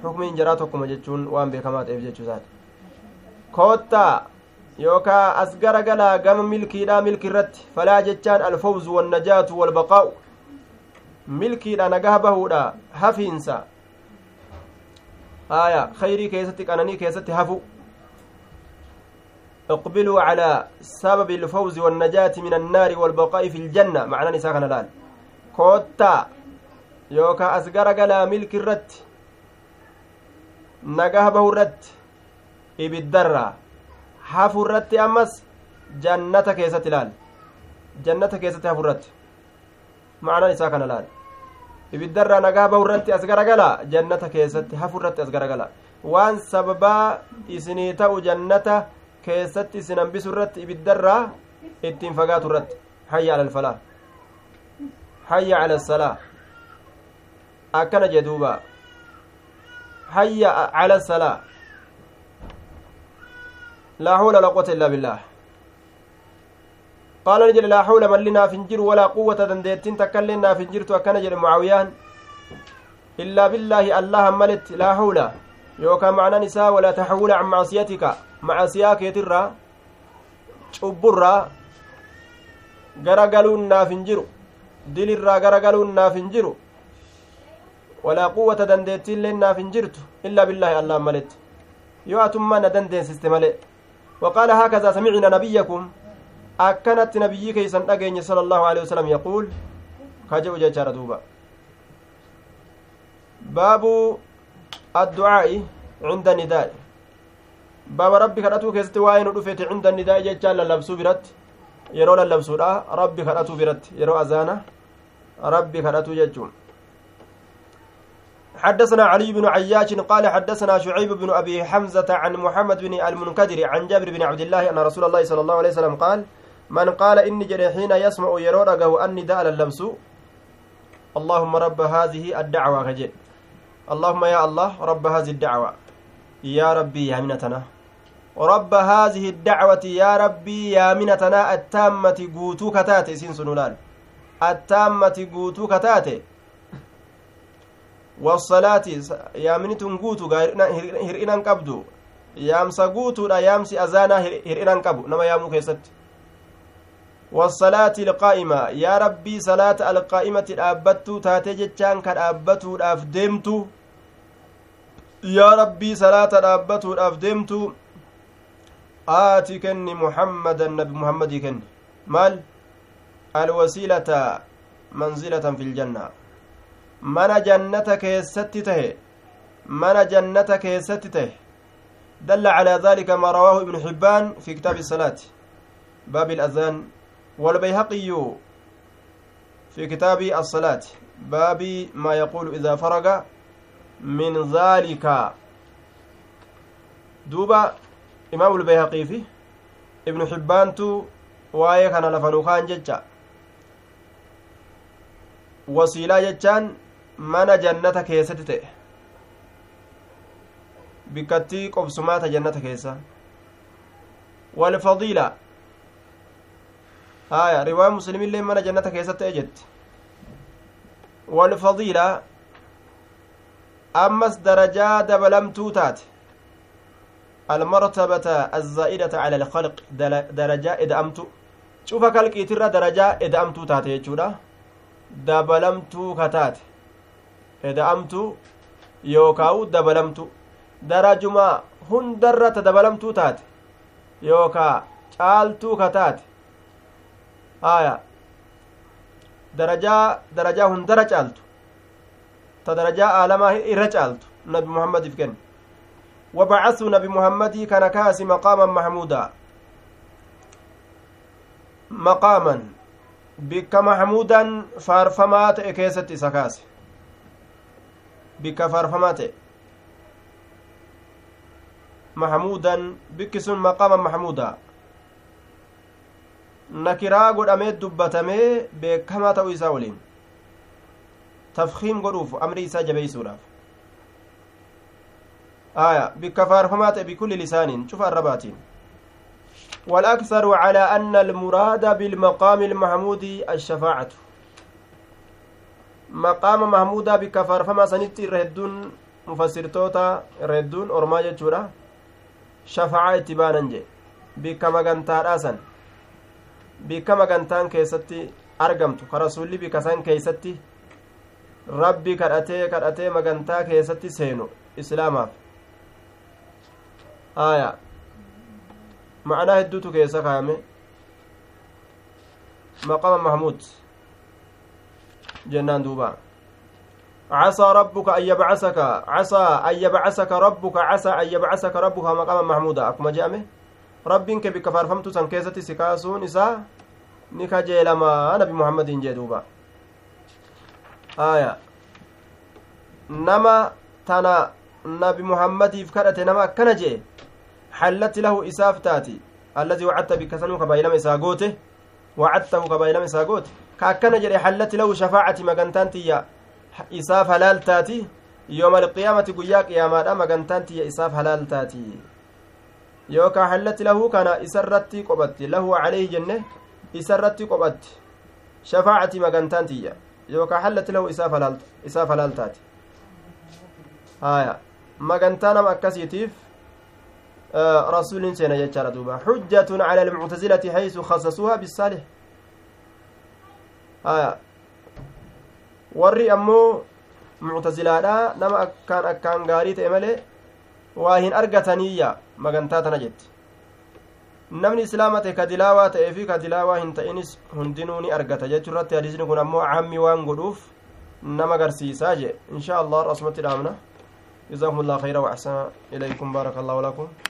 hukmiin jaraa tokkuma jechuun waan beekamaa ta'eef jechuusaati koottaa yookaa as gara galaa gama milkiidha milki irratti falaa jechaan alfawzu wannajaatu walbaqaa'u milkiidha nagaha bahuudha hafiinsa haya khayrii keessatti qananii keessatti hafu اقبلوا على سبب الفوز والنجاة من النار والبقاء في الجنة. معنى نساء الآن. كوتا. يوكا أسقر قلا ملك الرت نقاه به الرت إبدرة حفو الرت أمس. جنة كيسة الآن. جنة كيسة حفو الرت معنى نساء الآن. ibiddarraa nagaa bahu irratti as garagala jannata keessatti hafu irratti as garagala waan sababaa isinii ta'u keessatti isin hambisu irratti ibiddarraa ittiin fagaatu irratti hayya ala alfalaa hayya ala salaa akkana jee duuba hayya ala salaa laa hawla walaa quwwata illaa billaah qaala ni jedhe laa hawla malli naaf hin jiru walaa quwwata dandeettiin takkaillee naaf hin jirtu akkana jedhe mucaawiyaan illaa billaahi allahan maletti laa hawla yookaan macnaan isaa walaa taxawula can macsiyatika macasiyaa keetirraa cubburraa gara galuun naaf hin jiru dilirraa gara galuun naaf hin jiru walaa quwwata dandeettiillee naaf hin jirtu illaa billaahi allahan maletti yoo atummaa na dandeensiste male وقال هكذا سمعنا نبيكم أكنت نبيي كيسن أجيني صلى الله عليه وسلم يقول كجو جاجار دوبا باب الدعاء عند النداء. باب ربي كراتو كيست واين دفيت عند النداء جاجار للبسو برت. يرو للبسو ربي كراتو برت. يرو أزانة ربي كراتو جاجون حدثنا علي بن عياش قال حدثنا شعيب بن أبي حمزة عن محمد بن المنكدر عن جابر بن عبد الله أن رسول الله صلى الله عليه وسلم قال من قال إني جري حين يسمع يرورقه أني داء اللمس اللهم رب هذه الدعوة. كجد اللهم يا الله رب هذه الدعوة يا ربي يا منتنا رب هذه الدعوة يا ربي يا منتنا التامة قوتو كتاتي سين سنولان التامة قوتو كتاتي wasalaati yaaminitun guutuga hir'inan qabdu yaamsa guutuudha yaamsi azaanaa hir'inan qabu nama yaamuu keessatti wasalaati ilqaa'ima yaa rabbii salaata alqaa'imati dhaabbattuu taatee jechaan ka dhaabbatuudhaaf deemtu yaa rabbii salaata dhaabbatuudhaaf deemtu aati kenni muhammadan nabi muhammadii kenni maal alwasiilata manzilatan fi ljanna mana jannata keessatti tahe mana jannata keessatti tahe دل على ذلك ما رواه ابن حبان في كتاب الصلاة باب الأذان والبيهقي في كتاب الصلاة باب ما يقول إذا فرغ من ذلك دوبا إمام البيهقي في ابن حبان تو وايه كان لفنوخان ججا wasiilaa jechaan mana jannata keessatti ta'e bikkattii qobsumaata jannata keessa walfadiila haya riwaa muslimillee mana jannata keessatti ta'e jetti walfadiila ammas darajaa dabalamtuu taate المرتبة الزائدة على الخلق درجة إدأمت شوف كالكي ترى درجة إدأمت تاتي جودا dabalamtuu kataate eda'amtu yookaawu dabalamtu darajuma hundarra ta dabalamtuu taate yookaa caaltuu kataate aya darajaa darajaa hundara caaltu aalamaa irra caaltu nabi muhammadiif kenne وبعثوا نبي محمد كان كاسي مقاما محمودا مقاما isa kaase bikka faarfamaa ta'e maxmuudan bikki sun maqama maxmuuda nakiraa godhamee dubbatamee beekamaa ta'uu isaa waliin tafkiim godhuuf amri isaa jabeeysuudhaaf aya bikka faarfamaa ta'e bikulli lisaaniin cufa arrabaatiin والأكثر على أن المراد بالمقام المحمود الشفاعة. مقام محمودا بكفار فما سنتي ردون مفسرتوتا ردون أرما جتشورا شفاعة اتبانا جي. بكما مغنتان أسن. بكما مغنتان كيستي rasulli bika san keeysatti rabbi kadhatee kadhatee magantaa keessatti seenu islaamaaf aya ma'anaa hedduutu keessa kaayame maqama mahmuud jennaan duuba عسى ربك أن يبعثك عسى أن يبعثك ربك عسى أن يبعثك ربك مقاما محمودا أكما جامه ربك بك فارفمت سنكيسة سكاسون إسا نكا لما نبي محمد جدوبا آية. نما تنا نبي محمد فكرت نما كنجي. حلت له إساف تاتي. الذي وعدت بكسنو كبايلم إساقوته وعدته كبايلم إساقوته كأكنا جري حلت له شفاعة مغنتانتي إساف هلال تاتي. يوم القيامة قياك يا مادا مغنتانتي إساف هلال تاتي. يوكا حلت له كان إسرتي قبت له عليه جنة إسرتي قبت شفاعة مغنتانتي يوكا حلت له إساف هلال إساف هلال تاتي هايا مغنتانا مكسيتيف rasuulin seena jechaadha duuba xujjatun cala almuctazilati haysu khasasuuha bisaalih aya warri ammoo muctazilaadha nama akkaan akkaan gaarii ta'e malee waa hin argataniyya magantaa tana jetti namni islaama ta'e ka dilaawaa ta'ee fi ka dilaawaa hin ta'inis hundinuu ni argata jechuu irratti hadiisni kun ammoo cammi waan godhuuf nama agarsiisaa jee insha allah asumatti dhaamna جزاكم الله خيرا وأحسن إليكم بارك الله لكم